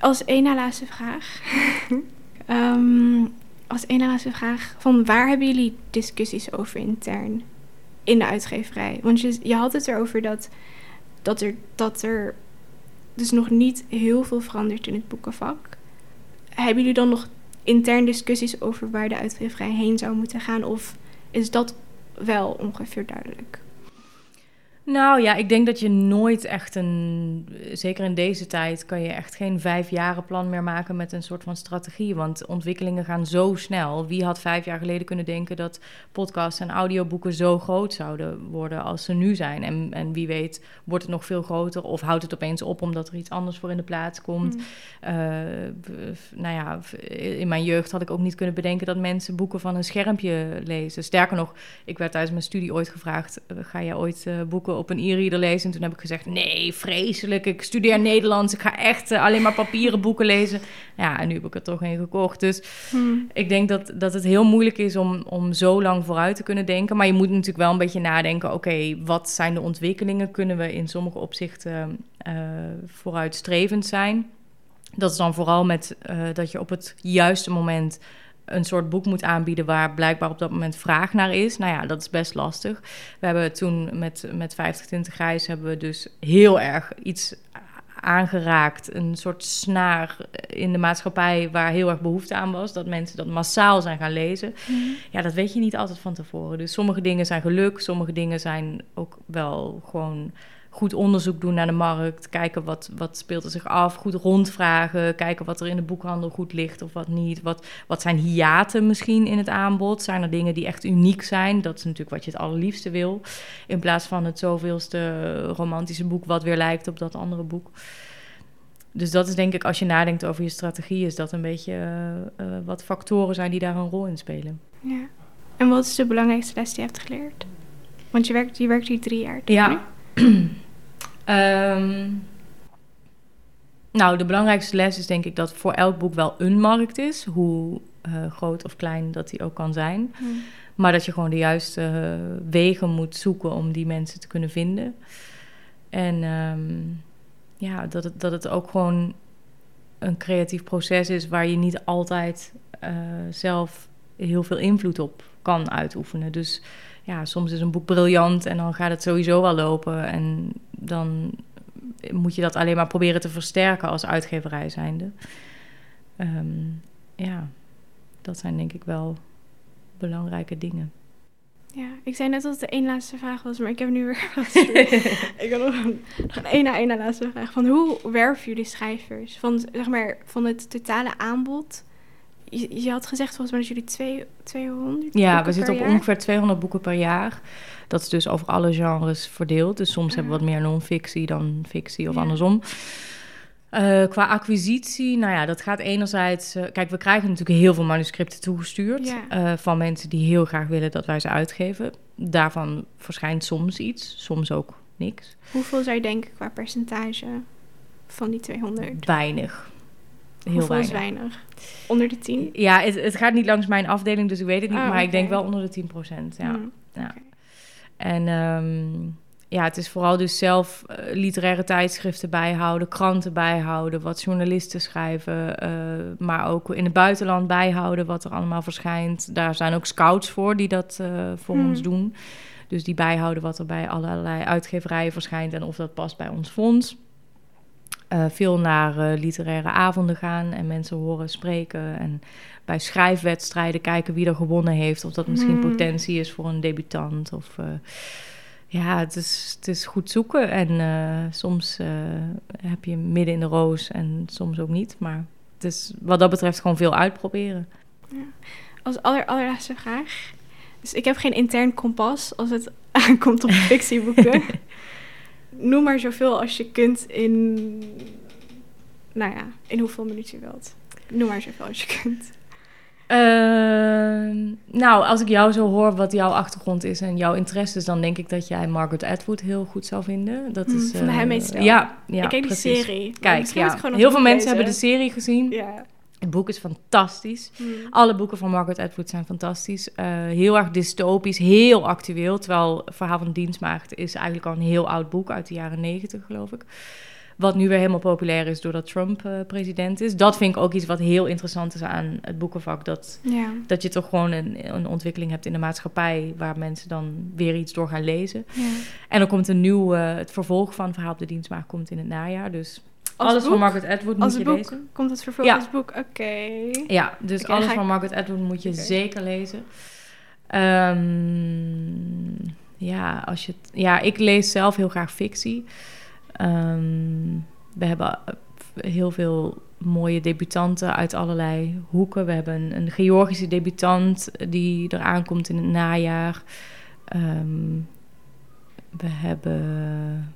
[SPEAKER 1] Als één na laatste vraag. Ehm, als één na laatste vraag. Van waar hebben jullie discussies over intern in de uitgeverij? Want je, je had het erover dat, dat, er, dat er dus nog niet heel veel verandert in het boekenvak. Hebben jullie dan nog intern discussies over waar de uitgeverij heen zou moeten gaan? Of is dat wel ongeveer duidelijk?
[SPEAKER 2] Nou ja, ik denk dat je nooit echt een, zeker in deze tijd, kan je echt geen vijfjarenplan meer maken met een soort van strategie. Want ontwikkelingen gaan zo snel. Wie had vijf jaar geleden kunnen denken dat podcasts en audioboeken zo groot zouden worden als ze nu zijn? En, en wie weet, wordt het nog veel groter of houdt het opeens op omdat er iets anders voor in de plaats komt?
[SPEAKER 1] Mm.
[SPEAKER 2] Eh, nou ja, in mijn jeugd had ik ook niet kunnen bedenken dat mensen boeken van een schermpje lezen. Sterker nog, ik werd tijdens mijn studie ooit gevraagd: eh, ga jij ooit eh, boeken op een e-reader lezen? En toen heb ik gezegd: nee, vreselijk. Ik studeer Nederlands. Ik ga echt eh, alleen maar papieren boeken lezen. Ja, en nu heb ik er toch een gekocht. Dus
[SPEAKER 1] Hmm.
[SPEAKER 2] ik denk dat, dat het heel moeilijk is om, om zo lang vooruit te kunnen denken. Maar je moet natuurlijk wel een beetje nadenken: oké, wat zijn de ontwikkelingen? Kunnen we in sommige opzichten eh, vooruitstrevend zijn? Dat is dan vooral met eh, dat je op het juiste moment een soort boek moet aanbieden waar blijkbaar op dat moment vraag naar is. Nou ja, dat is best lastig. We hebben toen met, met 5020 Grijs hebben we dus heel erg iets aangeraakt. Een soort snaar in de maatschappij waar heel erg behoefte aan was. Dat mensen dat massaal zijn gaan lezen. Ja, dat weet je niet altijd van tevoren. Dus sommige dingen zijn geluk, sommige dingen zijn ook wel gewoon goed onderzoek doen naar de markt. Kijken wat, wat speelt er zich af, goed rondvragen. Kijken wat er in de boekhandel goed ligt of wat niet. Wat, wat zijn hiaten misschien in het aanbod? Zijn er dingen die echt uniek zijn? Dat is natuurlijk wat je het allerliefste wil. In plaats van het zoveelste romantische boek wat weer lijkt op dat andere boek. Dus dat is denk ik, als je nadenkt over je strategie, is dat een beetje eh, eh, wat factoren zijn die daar een rol in spelen.
[SPEAKER 1] Ja. En wat is de belangrijkste les die je hebt geleerd? Want je werkt, je werkt hier drie jaar.
[SPEAKER 2] Ja.
[SPEAKER 1] nu?
[SPEAKER 2] Ehm, nou, de belangrijkste les is denk ik dat voor elk boek wel een markt is, hoe eh, groot of klein dat die ook kan zijn.
[SPEAKER 1] Hmm.
[SPEAKER 2] Maar dat je gewoon de juiste eh, wegen moet zoeken om die mensen te kunnen vinden. En ehm, ja, dat het, dat het ook gewoon een creatief proces is waar je niet altijd eh, zelf heel veel invloed op kan uitoefenen. Dus ja, soms is een boek briljant en dan gaat het sowieso wel lopen. En dan moet je dat alleen maar proberen te versterken als uitgeverij zijnde. Ehm, ja, dat zijn denk ik wel belangrijke dingen.
[SPEAKER 1] Ja, ik zei net dat het de één laatste vraag was, maar ik heb nu weer Ik heb nog een, nog een één na één na laatste vraag. Van hoe werven jullie schrijvers? Van, zeg maar, van het totale aanbod. Je, je had gezegd volgens mij dat jullie twee, 200
[SPEAKER 2] Ja, we zitten op
[SPEAKER 1] jaar?
[SPEAKER 2] ongeveer 200 boeken per jaar. Dat is dus over alle genres verdeeld. Dus soms hebben we wat meer non-fictie dan fictie of
[SPEAKER 1] Ja.
[SPEAKER 2] andersom. Eh, qua acquisitie, nou ja, dat gaat enerzijds... eh, kijk, we krijgen natuurlijk heel veel manuscripten toegestuurd...
[SPEAKER 1] Ja.
[SPEAKER 2] eh, van mensen die heel graag willen dat wij ze uitgeven. Daarvan verschijnt soms iets, soms ook niks.
[SPEAKER 1] Hoeveel zou je denken qua percentage van die 200?
[SPEAKER 2] Weinig. Heel weinig.
[SPEAKER 1] weinig? Onder de 10?
[SPEAKER 2] Ja, het, het gaat niet langs mijn afdeling, dus ik weet het niet.
[SPEAKER 1] Ah,
[SPEAKER 2] maar ik denk wel onder de 10 ja.
[SPEAKER 1] Hmm.
[SPEAKER 2] ja. En ehm, ja, het is vooral dus zelf eh, literaire tijdschriften bijhouden, kranten bijhouden, wat journalisten schrijven, eh, maar ook in het buitenland bijhouden wat er allemaal verschijnt. Daar zijn ook scouts voor die dat eh, voor
[SPEAKER 1] Hmm.
[SPEAKER 2] ons doen. Dus die bijhouden wat er bij allerlei uitgeverijen verschijnt en of dat past bij ons fonds. Eh, veel naar eh, literaire avonden gaan en mensen horen spreken. En bij schrijfwedstrijden kijken wie er gewonnen heeft. Of dat misschien
[SPEAKER 1] Hmm.
[SPEAKER 2] potentie is voor een debutant. Of, eh, ja, het is, het is goed zoeken. En soms heb je midden in de roos en soms ook niet. Maar het is wat dat betreft gewoon veel uitproberen.
[SPEAKER 1] Als aller, allerlaatste vraag. Dus ik heb geen intern kompas als het aankomt op fictieboeken. Noem maar zoveel als je kunt in... Nou ja, in hoeveel minuten je wilt. Noem maar zoveel als je kunt.
[SPEAKER 2] Ehm, nou, als ik jou zo hoor wat jouw achtergrond is en jouw interesses, dan denk ik dat jij Margaret Atwood heel goed zou vinden. Dat
[SPEAKER 1] Hmm,
[SPEAKER 2] is,
[SPEAKER 1] van de.
[SPEAKER 2] Ja, ja
[SPEAKER 1] ik kijk die serie.
[SPEAKER 2] Kijk, ja. heel veel mensen hebben de serie gezien.
[SPEAKER 1] Ja.
[SPEAKER 2] Het boek is fantastisch.
[SPEAKER 1] Hmm.
[SPEAKER 2] Alle boeken van Margaret Atwood zijn fantastisch. Eh, heel erg dystopisch, heel actueel. Terwijl Verhaal van de Dienstmaagd is eigenlijk al een heel oud boek uit de jaren negentig, geloof ik. Wat nu weer helemaal populair is doordat Trump eh, president is. Dat vind ik ook iets wat heel interessant is aan het boekenvak. Dat,
[SPEAKER 1] Ja.
[SPEAKER 2] dat je toch gewoon een, een ontwikkeling hebt in de maatschappij... waar mensen dan weer iets door gaan lezen.
[SPEAKER 1] ja.
[SPEAKER 2] En er komt een nieuw... eh, het vervolg van Verhaal op de Dienstmaagd komt in het najaar. Dus alles
[SPEAKER 1] boek?
[SPEAKER 2] van Margaret Atwood
[SPEAKER 1] Als
[SPEAKER 2] moet je
[SPEAKER 1] boek
[SPEAKER 2] lezen.
[SPEAKER 1] komt het vervolg
[SPEAKER 2] Ja.
[SPEAKER 1] als boek. Oké.
[SPEAKER 2] Ja, dus alles van Margaret Atwood moet je zeker lezen. Ehm, ja, als je ja, ik lees zelf heel graag fictie. Ehm, we hebben eh, heel veel mooie debutanten uit allerlei hoeken. We hebben een, een Georgische debutant die eraan komt in het najaar. Ehm, we hebben...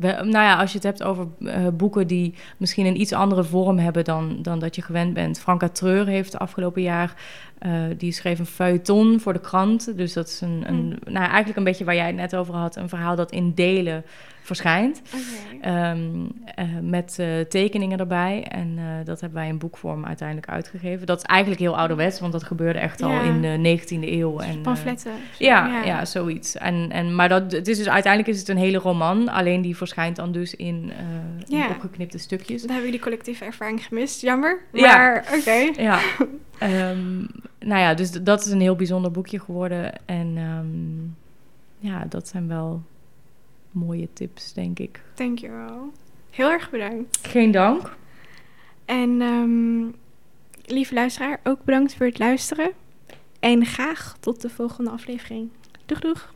[SPEAKER 2] We, nou ja, als je het hebt over eh, boeken die misschien een iets andere vorm hebben dan, dan dat je gewend bent. Franka Treur heeft afgelopen jaar, eh, die schreef een feuilleton voor de krant. Dus dat is een, een nou, eigenlijk een beetje waar jij het net over had, een verhaal dat in delen verschijnt. Ehm, eh, met eh, tekeningen erbij. En eh, dat hebben wij in boekvorm uiteindelijk uitgegeven. Dat is eigenlijk heel ouderwets, want dat gebeurde echt al
[SPEAKER 1] Ja.
[SPEAKER 2] in de 19e eeuw. En,
[SPEAKER 1] Pamfletten.
[SPEAKER 2] ja, ja. zoiets. En, en, maar dat, het is dus, uiteindelijk is het een hele roman. Alleen die verschijnt dan dus in, eh, in
[SPEAKER 1] Ja.
[SPEAKER 2] opgeknipte stukjes.
[SPEAKER 1] Dan hebben jullie collectieve ervaring gemist. Jammer.
[SPEAKER 2] Ja.
[SPEAKER 1] Maar oké.
[SPEAKER 2] Ja. Ehm, nou ja, dus dat is een heel bijzonder boekje geworden. En ehm, ja, dat zijn wel mooie tips, denk ik.
[SPEAKER 1] Dankjewel. Heel erg bedankt.
[SPEAKER 2] Geen dank.
[SPEAKER 1] En ehm, lieve luisteraar, ook bedankt voor het luisteren. En graag tot de volgende aflevering. Doeg doeg.